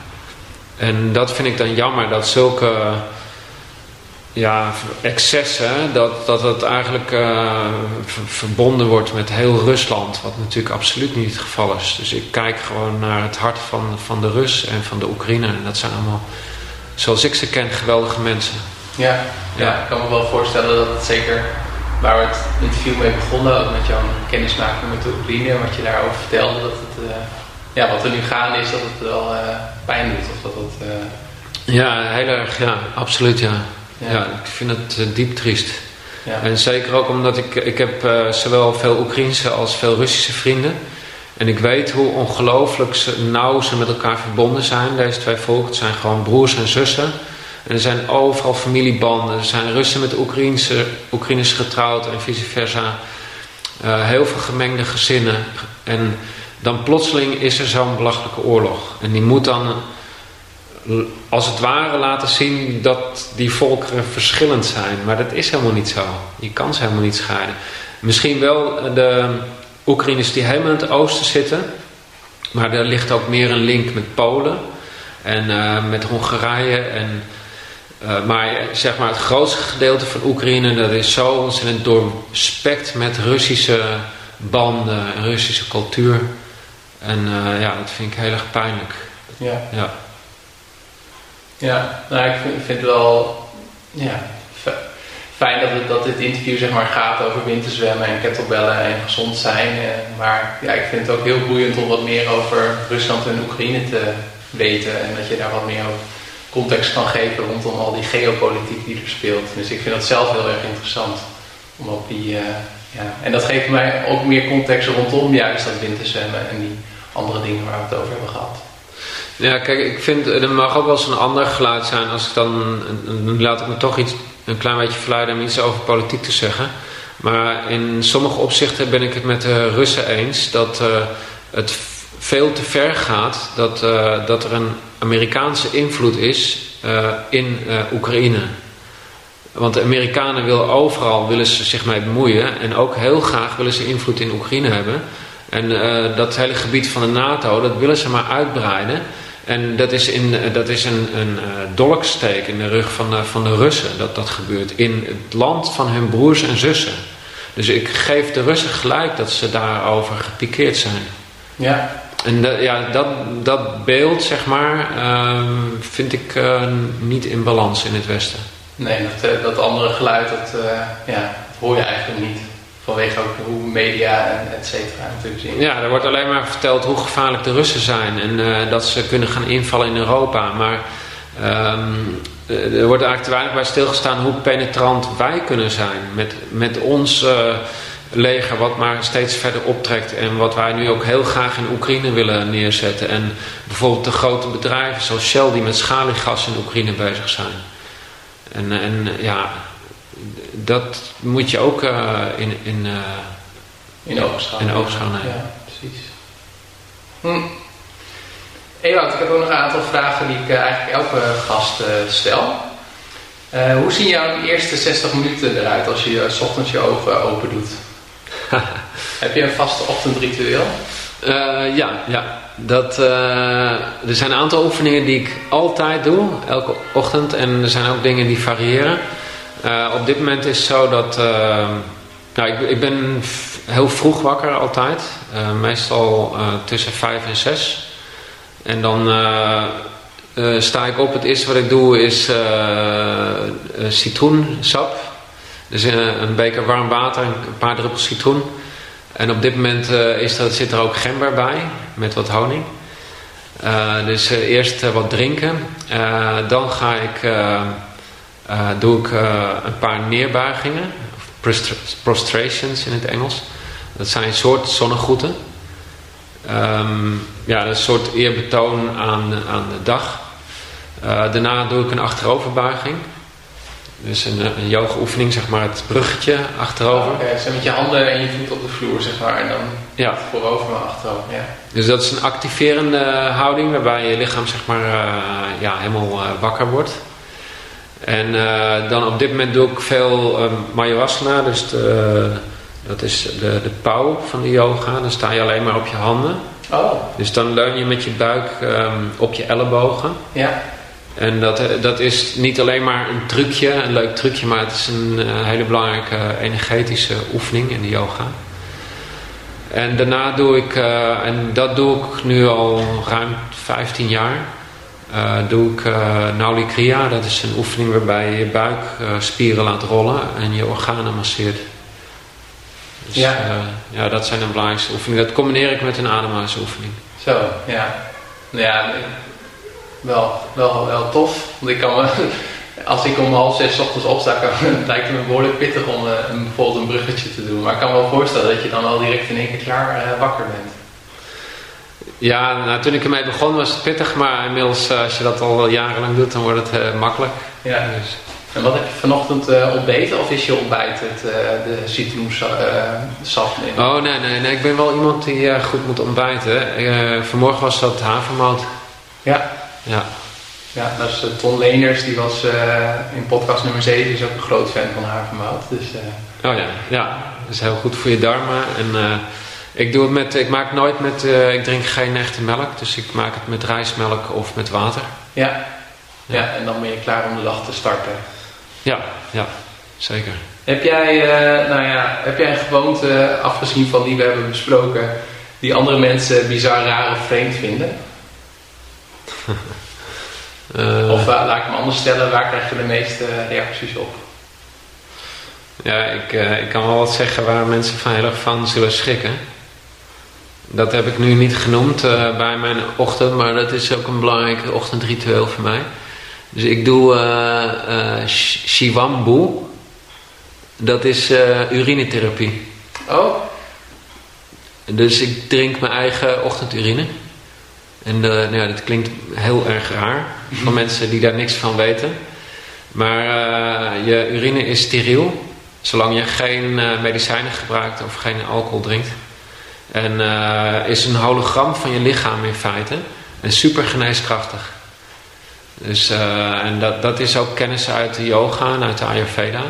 En dat vind ik dan jammer, dat zulke ja, excessen, dat, dat het eigenlijk uh, verbonden wordt met heel Rusland, wat natuurlijk absoluut niet het geval is. Dus ik kijk gewoon naar het hart van, van de Rus en van de Oekraïner. En dat zijn allemaal, zoals ik ze ken, geweldige mensen. Ja, ja. ja ik kan me wel voorstellen dat het zeker, waar we het interview mee begonnen, ook met jouw kennismaking met de Oekraïne, wat je daarover vertelde, dat het, uh, ja, wat er nu gaande is, dat het wel uh, pijn doet. Of dat het, ja, heel erg, ja, absoluut, ja. Ja. ja, ik vind het uh, diep triest. Ja. En zeker ook omdat ik, ik heb uh, zowel veel Oekraïnse als veel Russische vrienden. En ik weet hoe ongelooflijk nauw ze met elkaar verbonden zijn. Deze twee volken het zijn gewoon broers en zussen. En er zijn overal familiebanden. Er zijn Russen met Oekraïnse, Oekraïners getrouwd en vice versa. Uh, heel veel gemengde gezinnen. En dan plotseling is er zo'n belachelijke oorlog. En die moet dan als het ware laten zien dat die volkeren verschillend zijn. Maar dat is helemaal niet zo. Je kan ze helemaal niet scheiden. Misschien wel de Oekraïners die helemaal in het oosten zitten. Maar er ligt ook meer een link met Polen. En uh, met Hongarije. En, uh, maar zeg maar het grootste gedeelte van Oekraïne... dat is zo ontzettend doorspekt met Russische banden. En Russische cultuur. En uh, ja, dat vind ik heel erg pijnlijk. Ja. ja. Ja, nou, ik vind, vind wel ja, fijn dat, het, dat dit interview zeg maar, gaat over winterzwemmen en kettlebellen en gezond zijn. Maar ja, ik vind het ook heel boeiend om wat meer over Rusland en Oekraïne te weten. En dat je daar wat meer context kan geven rondom al die geopolitiek die er speelt. Dus ik vind dat zelf heel erg interessant. Om op die, uh, ja. En dat geeft mij ook meer context rondom juist dat winterzwemmen en die andere dingen waar we het over hebben gehad. Ja, kijk, ik vind, er mag ook wel eens een ander geluid zijn als ik dan, nu laat ik me toch iets, een klein beetje verleiden om iets over politiek te zeggen. Maar in sommige opzichten ben ik het met de Russen eens dat uh, het veel te ver gaat dat, dat er een Amerikaanse invloed is in Oekraïne. Want de Amerikanen willen overal willen ze zich mee bemoeien. En ook heel graag willen ze invloed in Oekraïne hebben. En eh, dat hele gebied van de NATO, dat willen ze maar uitbreiden. En dat is, in, dat is een, een uh, dolksteek in de rug van de, van de Russen dat dat gebeurt. In het land van hun broers en zussen. Dus ik geef de Russen gelijk dat ze daarover gepikeerd zijn. Ja. En de, ja, dat, dat beeld, zeg maar, uh, vind ik uh, niet in balans in het Westen. Nee, dat, dat andere geluid, dat, ja, dat hoor je eigenlijk niet. Vanwege ook hoe media en et cetera. Ja, er wordt alleen maar verteld hoe gevaarlijk de Russen zijn. En uh, dat ze kunnen gaan invallen in Europa. Maar um, er wordt eigenlijk te weinig bij stilgestaan hoe penetrant wij kunnen zijn. Met, met ons uh, leger wat maar steeds verder optrekt. En wat wij nu ook heel graag in Oekraïne willen neerzetten. En bijvoorbeeld de grote bedrijven zoals Shell die met schaliegas in Oekraïne bezig zijn. En, en ja, dat moet je ook uh, in, in, uh, in oogschouw nemen. Ja, precies. Hm. Ewout, ik heb ook nog een aantal vragen die ik uh, eigenlijk elke gast stel. hoe zien jouw eerste 60 minuten eruit als je s ochtends je ogen open doet? heb je een vaste ochtendritueel? ja, ja. Dat, er zijn een aantal oefeningen die ik altijd doe, elke ochtend. En er zijn ook dingen die variëren. Uh, op dit moment is het zo dat. Nou, ik, ik, ben heel vroeg wakker altijd. Uh, meestal tussen 5 en 6. En dan sta ik op. Het eerste wat ik doe is citroensap. Dus een beker warm water, een paar druppels citroen. En op dit moment is er, zit er ook gember bij, met wat honing. dus eerst wat drinken. dan ga ik uh, doe ik uh, een paar neerbuigingen, prostrations in het Engels. Dat zijn een soort zonnegroeten. Um, ja, een soort eerbetoon aan, aan de dag. Uh, daarna doe ik een achteroverbuiging. Dus een, een yoga oefening, zeg maar het bruggetje achterover. Okay. dus met je handen en je voet op de vloer, zeg maar. En dan ja. voorover maar achterover, ja. Dus dat is een activerende houding waarbij je lichaam, zeg maar, ja, helemaal wakker wordt. En uh, dan op dit moment doe ik veel Mayurasana, dus de, dat is de, de pauw van de yoga. Dan sta je alleen maar op je handen. Oh. Dus dan leun je met je buik um, op je ellebogen. Ja. En dat, dat is niet alleen maar een trucje, een leuk trucje, maar het is een uh, hele belangrijke energetische oefening in de yoga. En daarna doe ik, en dat doe ik nu al ruim 15 jaar. Uh, doe ik uh, Nauli Kriya, dat is een oefening waarbij je je buikspieren uh, laat rollen en je organen masseert. Dus, ja. ja, dat zijn de belangrijkste oefeningen. Dat combineer ik met een ademhalingsoefening. Zo, ja. Ja, wel, wel, wel tof. Want ik kan me, als ik om half zes ochtends opsta, kan, lijkt het me behoorlijk pittig om een, bijvoorbeeld een bruggetje te doen. Maar ik kan me wel voorstellen dat je dan al direct in één keer klaar wakker bent. Ja, nou, toen ik ermee begon was het pittig, maar inmiddels als je dat al jarenlang doet, dan wordt het uh, makkelijk. Ja. Dus. En wat heb je vanochtend uh, ontbeten of is je ontbijt het, uh, de citroensap? Oh nee, nee, nee, ik ben wel iemand die goed moet ontbijten. vanmorgen was dat havermout. Ja. Ja. Ja, dat is Ton Leners, die was in podcast nummer 7, is ook een groot fan van havermout. Dus, oh ja, ja, dat is heel goed voor je darmen en... Ik, doe het met, ik maak nooit met, uh, ik drink geen echte melk, dus ik maak het met rijstmelk of met water. Ja. ja, en dan ben je klaar om de dag te starten. Ja, ja, zeker. Heb jij, uh, nou ja, heb jij een gewoonte, afgezien van die we hebben besproken, die andere mensen bizar, raar of vreemd vinden? uh, of laat ik me anders stellen, waar krijg je de meeste reacties op? Ja, ik, ik kan wel wat zeggen waar mensen van heel erg van zullen schrikken. Dat heb ik nu niet genoemd uh, bij mijn ochtend, maar dat is ook een belangrijk ochtendritueel voor mij. Dus ik doe uh, uh, Shivambu. Dat is urinetherapie. Oh. Dus ik drink mijn eigen ochtendurine. En nou ja, dat klinkt heel erg raar voor mensen die daar niks van weten. Maar je urine is steriel, zolang je geen medicijnen gebruikt of geen alcohol drinkt. En uh, is een hologram van je lichaam in feite. En super geneeskrachtig. Dus, uh, en dat, dat is ook kennis uit de yoga en uit de Ayurveda.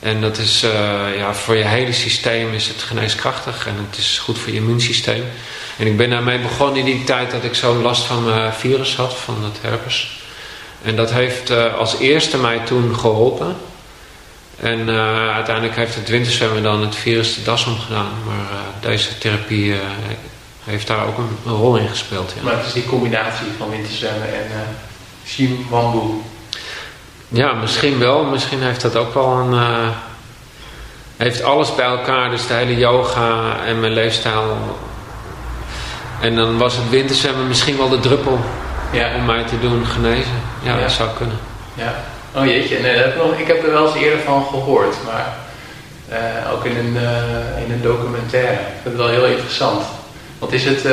En dat is, uh, ja, voor je hele systeem is het geneeskrachtig en het is goed voor je immuunsysteem. En ik ben daarmee begonnen in die tijd dat ik zo'n last van mijn virus had, van het herpes. En dat heeft als eerste mij toen geholpen. En uh, uiteindelijk heeft het winterzwemmen dan het virus de das omgedaan. Maar deze therapie heeft daar ook een, een, rol in gespeeld. Ja. Maar het is die combinatie van winterzwemmen en Shimwambu. Ja, misschien wel. Misschien heeft dat ook wel een... Uh, heeft alles bij elkaar. Dus de hele yoga en mijn leefstijl. En dan was het winterzwemmen misschien wel de druppel ja. om mij te doen genezen. Ja, dat zou kunnen. Ja. Oh jeetje, nee, dat heb ik, nog, ik heb er wel eens eerder van gehoord. Maar uh, ook in een, uh, in een documentaire. Ik vind het wel heel interessant. Wat is het, uh,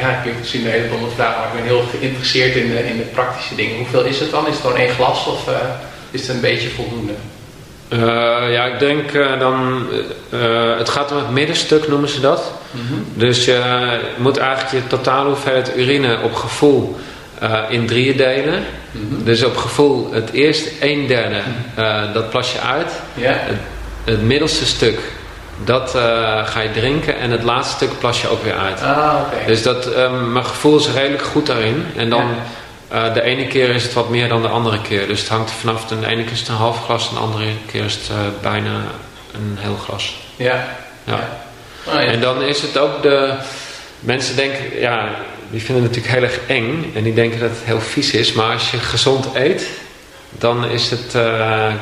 ja, ik misschien een hele domme vraag, maar ik ben heel geïnteresseerd in de, in de praktische dingen. Hoeveel is het dan? Is het gewoon één glas of is het een beetje voldoende? Ja, ik denk dan, het gaat om het middenstuk noemen ze dat. Mm -hmm. Dus je moet eigenlijk je totale hoeveelheid urine op gevoel in drieën delen. Mm -hmm. Dus op gevoel het eerste een derde, dat plas je uit. Yeah. Het, het middelste stuk dat uh, ga je drinken en het laatste stuk plas je ook weer uit. Ah, okay. Dus dat, um, mijn gevoel is redelijk goed daarin. En dan de ene keer is het wat meer dan de andere keer. Dus het hangt er vanaf. De ene keer is het een half glas, en de andere keer is het bijna een heel glas. Ja. ja. Oh, ja. En dan is het ook de... Mensen denken, ja, die vinden het natuurlijk heel erg eng. En die denken dat het heel vies is. Maar als je gezond eet, dan is het,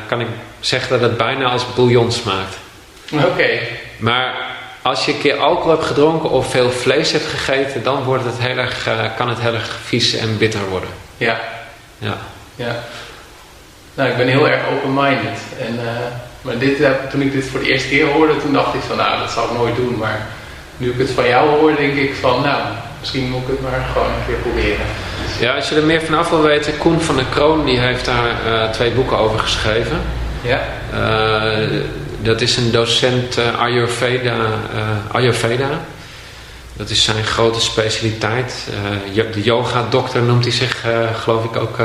kan ik zeggen dat het bijna als bouillon smaakt. Oké. Okay. Maar als je een keer alcohol hebt gedronken of veel vlees hebt gegeten, dan wordt het heel erg, uh, kan het heel erg vies en bitter worden. Ja. Ja. ja. Nou, ik ben heel erg open-minded. En, uh, maar dit, toen ik dit voor de eerste keer hoorde, toen dacht ik van, nou, dat zou ik nooit doen. Maar nu ik het van jou hoor, denk ik van, nou, misschien moet ik het maar gewoon een keer proberen. Ja, als je er meer vanaf wil weten, Koen van der Kroon, die heeft daar twee boeken over geschreven. Ja. Dat is een docent uh, Ayurveda, Ayurveda. Dat is zijn grote specialiteit. De yoga-dokter noemt hij zich, geloof ik, ook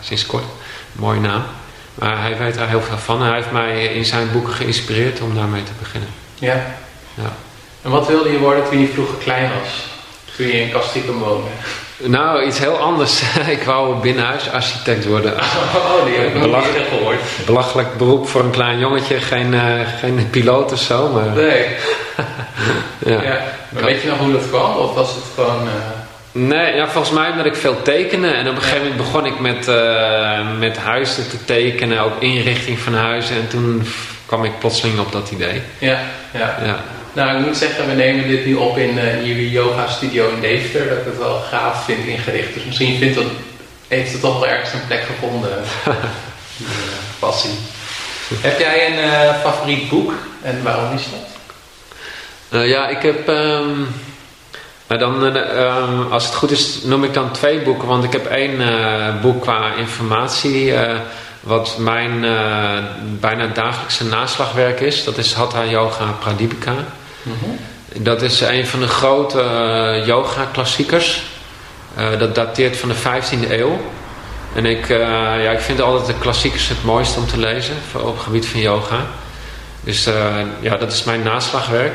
sinds kort. Mooie naam. Maar hij weet daar heel veel van. Hij heeft mij in zijn boeken geïnspireerd om daarmee te beginnen. Ja. ja. En wat wilde je worden toen je vroeger klein was? Toen je in Castricum woonde? Nou, iets heel anders. ik wou binnenhuisarchitect worden. Oh, die heb ik nog niet gehoord. Belachelijk beroep voor een klein jongetje. Geen, uh, geen piloot of zo, maar... Nee. ja. ja. Maar weet je nog hoe dat kwam? Of was het gewoon... Uh... Nee, ja, volgens mij omdat ik veel tekenen. En op een gegeven moment begon ik met, uh, met huizen te tekenen. Ook inrichting van huizen. En toen kwam ik plotseling op dat idee. Ja, ja. ja. Nou, ik moet zeggen, we nemen dit nu op in uh, jullie yoga studio in Deventer. Dat ik het wel gaaf vind ingericht. Dus misschien vindt het, heeft het toch wel ergens een plek gevonden. die uh, passie. heb jij een uh, favoriet boek en waarom is dat? ja, ik heb... Um, dan, um, als het goed is, noem ik dan twee boeken. Want ik heb één boek qua informatie wat mijn uh, bijna dagelijkse naslagwerk is. Dat is Hatha Yoga Pradipika. Mm -hmm. Dat is een van de grote uh, yoga klassiekers. Uh, dat dateert van de 15e eeuw. En ik, ja, ik vind altijd de klassiekers het mooiste om te lezen op het gebied van yoga. Dus ja, dat is mijn naslagwerk.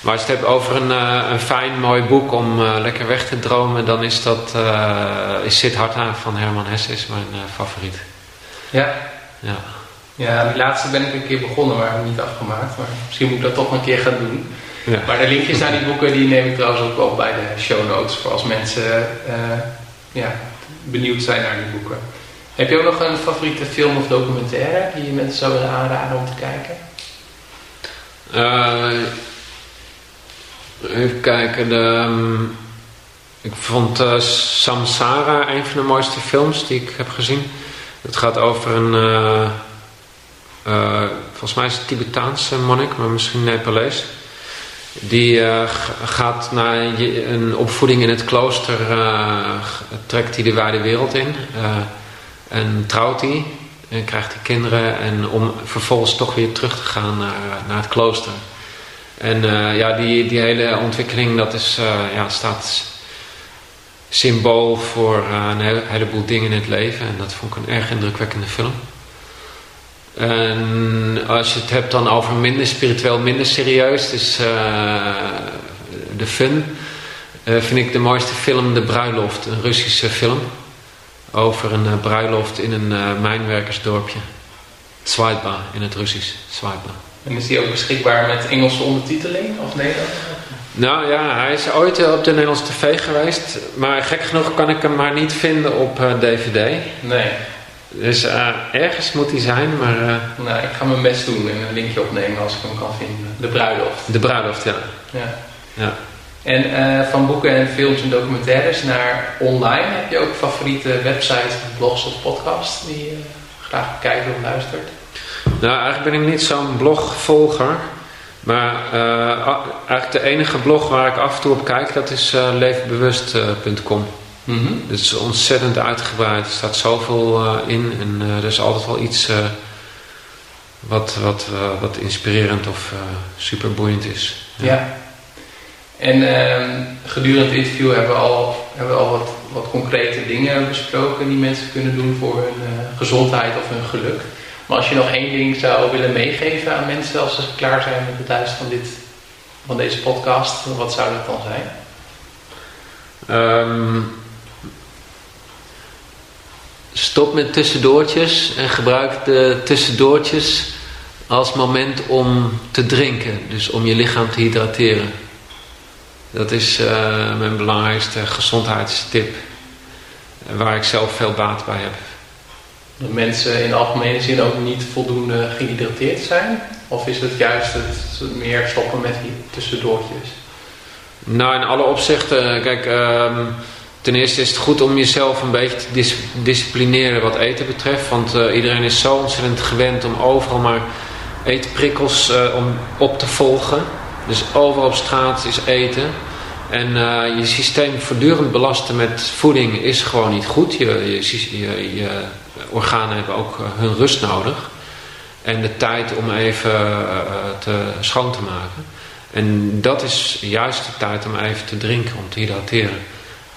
Maar als je het hebt over een, een fijn mooi boek om lekker weg te dromen, dan is dat is Siddhartha van Herman Hesse is mijn favoriet. Ja. Ja. Ja, die laatste ben ik een keer begonnen, maar niet afgemaakt. Maar misschien moet ik dat toch een keer gaan doen. Ja. Maar de linkjes naar die boeken die neem ik trouwens ook op bij de show notes. Voor als mensen uh, ja, benieuwd zijn naar die boeken. Heb je ook nog een favoriete film of documentaire die je mensen zou willen aanraden om te kijken? Uh, even kijken. De, um, ik vond uh, Samsara een van de mooiste films die ik heb gezien. Het gaat over een, uh, volgens mij is het Tibetaanse monnik, maar misschien Nepalees. Die uh, gaat naar een opvoeding in het klooster, trekt hij de wijde wereld in. en trouwt hij en krijgt hij kinderen en om vervolgens toch weer terug te gaan naar, naar het klooster. En ja, die, die hele ontwikkeling dat is, ja, staat symbool voor een heleboel dingen in het leven. En dat vond ik een erg indrukwekkende film. En als je het hebt dan over minder spiritueel, minder serieus, dus de fun, vind ik de mooiste film De Bruiloft, een Russische film. Over een bruiloft in een mijnwerkersdorpje. Swaitba in het Russisch. Swaitba. En is die ook beschikbaar met Engelse ondertiteling of Nederlands? Nou ja, hij is ooit op de Nederlandse tv geweest. Maar gek genoeg kan ik hem maar niet vinden op dvd. Eh, nee. Dus uh, ergens moet hij zijn, maar... Uh... Nou, ik ga mijn best doen en een linkje opnemen als ik hem kan vinden. De Bruiloft. De Bruiloft, ja. Ja. ja. En van boeken en films en documentaires naar online... heb je ook favoriete websites, blogs of podcasts die je graag kijkt of luistert? Nou, eigenlijk ben ik niet zo'n blogvolger. Maar eigenlijk de enige blog waar ik af en toe op kijk, dat is leefbewust.com. Mm -hmm. Dat is ontzettend uitgebreid. Er staat zoveel uh, in en er is altijd wel iets wat, wat, wat inspirerend of super boeiend is. Ja. ja. En ehm, gedurende het interview hebben we al, hebben we al wat, wat concrete dingen besproken die mensen kunnen doen voor hun gezondheid of hun geluk. Maar als je nog één ding zou willen meegeven aan mensen als ze klaar zijn met het luisteren van, dit, van deze podcast, wat zou dat dan zijn? Um, stop met tussendoortjes en gebruik de tussendoortjes als moment om te drinken. Dus om je lichaam te hydrateren. Dat is uh, mijn belangrijkste gezondheidstip. Waar ik zelf veel baat bij heb dat mensen in de algemene zin ook niet voldoende gehydrateerd zijn? Of is het juist het meer stoppen met die tussendoortjes? Nou, in alle opzichten. Kijk, um, ten eerste is het goed om jezelf een beetje te disciplineren wat eten betreft. Want uh, iedereen is zo ontzettend gewend om overal maar eetprikkels uh, om op te volgen. Dus overal op straat is eten. En uh, je systeem voortdurend belasten met voeding is gewoon niet goed. Je, je, je, je organen hebben ook eh, hun rust nodig. En de tijd om even eh, eh, te, schoon te maken. En dat is juist de tijd om even te drinken, om te hydrateren.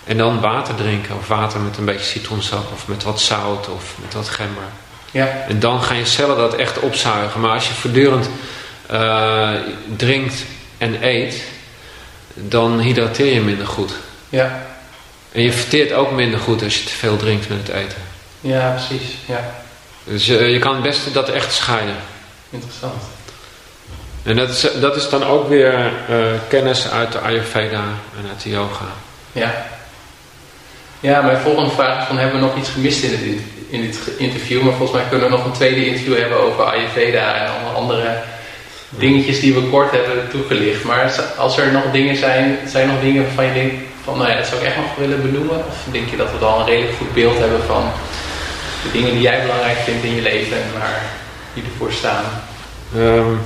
En dan water drinken, of water met een beetje citroensap, of met wat zout, of met wat gember. Ja. En dan gaan je cellen dat echt opzuigen. Maar als je voortdurend uh, drinkt en eet, dan hydrateer je minder goed. Ja. En je verteert ook minder goed als je te veel drinkt met het eten. Ja, precies. Ja. Dus uh, je kan het beste dat echt scheiden. Interessant. En dat is, dat is dan ook weer uh, kennis uit de Ayurveda en uit de yoga. Ja. Ja, mijn volgende vraag is van hebben we nog iets gemist in, het, in dit interview? Maar volgens mij kunnen we nog een tweede interview hebben over Ayurveda en alle andere dingetjes die we kort hebben toegelicht. Maar als er nog dingen zijn, zijn er nog dingen waarvan je denkt van nou ja, dat zou ik echt nog willen benoemen? Of denk je dat we al een redelijk goed beeld hebben van de dingen die jij belangrijk vindt in je leven en waar die ervoor staan? Um,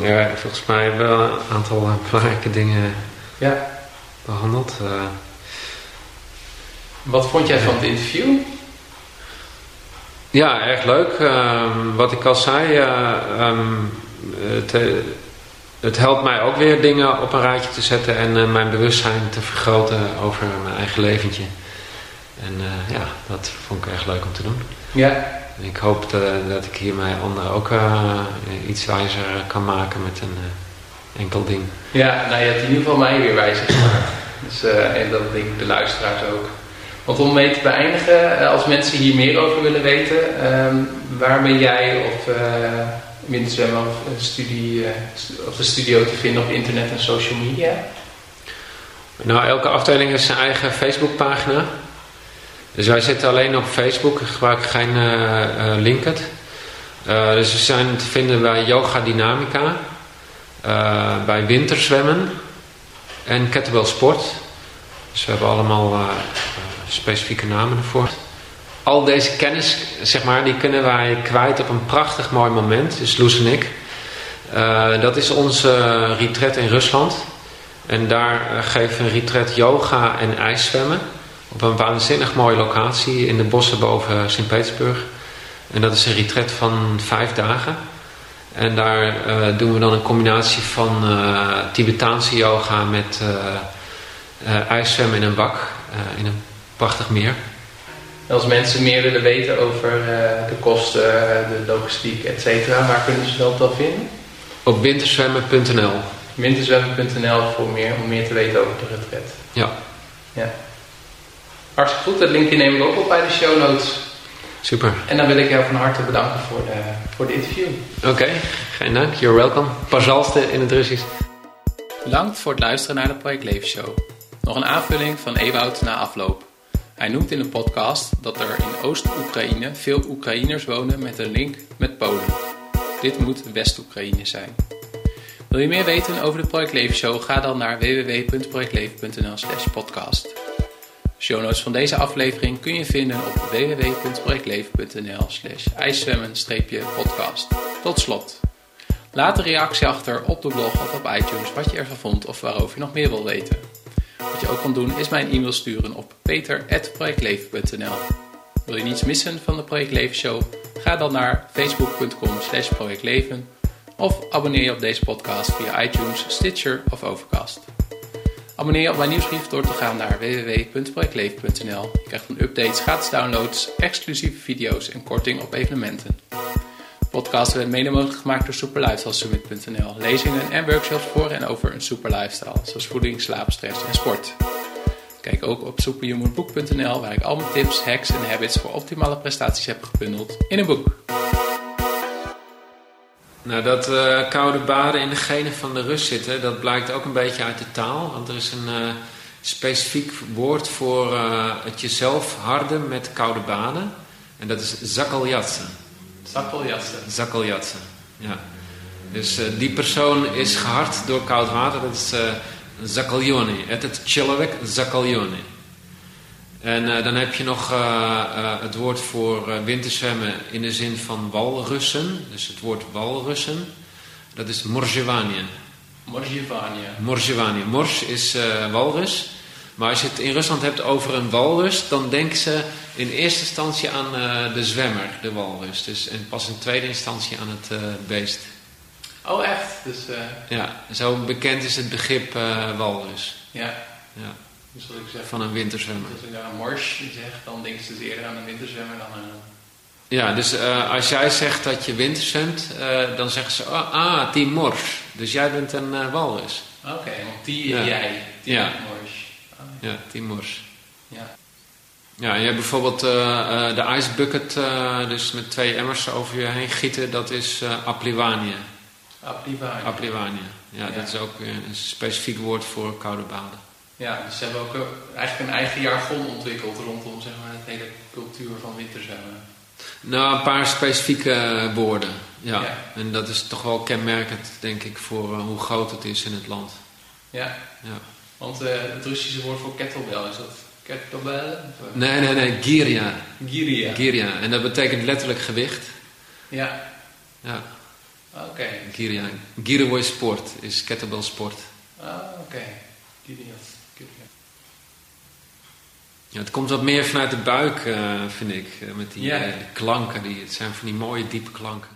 ja, volgens mij hebben we wel een aantal belangrijke dingen ja. behandeld. Uh, Wat vond jij van het interview? Ja, erg leuk. Um, wat ik al zei, uh, um, het, het, helpt mij ook weer dingen op een rijtje te zetten en uh, mijn bewustzijn te vergroten over mijn eigen leventje. En uh, ja, dat vond ik erg leuk om te doen. Ja. Ik hoop dat, dat ik hiermee anderen ook iets wijzer kan maken met een enkel ding. Ja, nou je hebt in ieder geval mij weer wijzer gemaakt. Dus, en dat denk ik de luisteraars ook. Want om mee te beëindigen, als mensen hier meer over willen weten, um, waar ben jij of winterzwemmen of, studie, of de studio te vinden op internet en social media? Nou, elke afdeling heeft zijn eigen Facebookpagina. Dus wij zitten alleen op Facebook, ik gebruik geen uh, Linked. Dus we zijn te vinden bij Yoga Dynamica, bij Winterzwemmen en Kettlebell Sport. Dus we hebben allemaal specifieke namen ervoor. Al deze kennis, zeg maar, die kunnen wij kwijt op een prachtig mooi moment, dus Loes en ik. dat is onze retreat in Rusland. En daar geven we een retreat yoga en ijszwemmen op een waanzinnig mooie locatie in de bossen boven Sint-Petersburg. En dat is een retreat van vijf dagen. En daar uh, doen we dan een combinatie van uh, Tibetaanse yoga met uh, ijszwemmen in een bak, in een prachtig meer. En als mensen meer willen weten over de kosten, de logistiek, et cetera, waar kunnen ze dat dan vinden? Op winterzwemmen.nl. Winterzwemmen.nl voor meer, om meer te weten over de retret. Ja. ja. Hartstikke goed, dat linkje nemen we ook op bij de show notes. Super. En dan wil ik jou van harte bedanken voor de, voor de interview. Oké, geen dank. You're welcome. Pazalste in het Russisch. Bedankt voor het luisteren naar de Project Leven Show. Nog een aanvulling van Ewout na afloop. Hij noemt in de podcast dat er in Oost-Oekraïne veel Oekraïners wonen met een link met Polen. Dit moet West-Oekraïne zijn. Wil je meer weten over de Project Leven Show? Ga dan naar www.projectleven.nl/slash podcast. Show notes van deze aflevering kun je vinden op www.projectleven.nl/slash ijszwemmen-podcast. Tot slot. Laat een reactie achter op de blog of op iTunes wat je ervan vond of waarover je nog meer wil weten. Wat je ook kan doen is mij een e-mail sturen op peter.projectleven.nl. Wil je niets missen van de Project Leven Show? Ga dan naar facebook.com slash projectleven of abonneer je op deze podcast via iTunes, Stitcher of Overcast. Abonneer je op mijn nieuwsbrief door te gaan naar www.projectleven.nl. Je krijgt van updates, gratis downloads, exclusieve video's en korting op evenementen. Podcast werd mede mogelijk gemaakt door superlifestylesummit.nl. Lezingen en workshops voor en over een super lifestyle, zoals voeding, slaap, stress en sport. Kijk ook op superhumanboek.nl waar ik al mijn tips, hacks en habits voor optimale prestaties heb gebundeld in een boek. Nou, dat uh, koude baden in de genen van de rust zitten, dat blijkt ook een beetje uit de taal. Want er is een uh, specifiek woord voor uh, het jezelf harden met koude baden. En dat is zakkeljatsen. Zakkeljatsen. Zakkeljatsen, ja. Dus eh, die persoon is gehard door koud water. Dat is uh. Het is človek zakkaljoni. En eh, dan heb je nog het woord voor winterzwemmen in de zin van walrussen. Dus het woord walrussen. Dat is morjevanie. Morjevanie. Morjevanie. Mors is walrus. Maar als je het in Rusland hebt over een walrus, dan denken ze in eerste instantie aan de zwemmer, de walrus. Dus, en pas in tweede instantie aan het beest. Oh, echt? Dus, Ja, zo bekend is het begrip walrus. Ja. ja. Dus wat ik zeg, van een winterzwemmer. Als ik daar een mors zeg, dan denken ze dus eerder aan een winterzwemmer dan aan Ja, dus als jij zegt dat je winterzwemt, dan zeggen ze, oh, ah, die mors. Dus jij bent een walrus. Oké, okay, want die ja. jij, die ja. mors. Ja. ja, die mors. Ja. Ja, je hebt bijvoorbeeld de ice bucket, dus met twee emmers over je heen gieten, dat is apliwanie. Apliwanie. Apliwanie, ja, ja, dat is ook een specifiek woord voor koude baden. Ja, dus ze hebben ook eigenlijk een eigen jargon ontwikkeld rondom zeg maar, de hele cultuur van winterzwemmen. Nou, een paar specifieke woorden. Ja. En dat is toch wel kenmerkend, denk ik, voor hoe groot het is in het land. Ja. ja. Want uh, het Russische woord voor kettlebell, is dat kettlebell? Nee, nee, nee, giria. Giria. Giria. En dat betekent letterlijk gewicht. Ja. Ja. Oké. Okay. Giria. Girovoy sport is kettlebell sport. Ah, oké. Okay. Giria. Ja, het komt wat meer vanuit de buik, uh, vind ik. Uh, met die, uh, die, klanken. Die, het zijn van die mooie diepe klanken.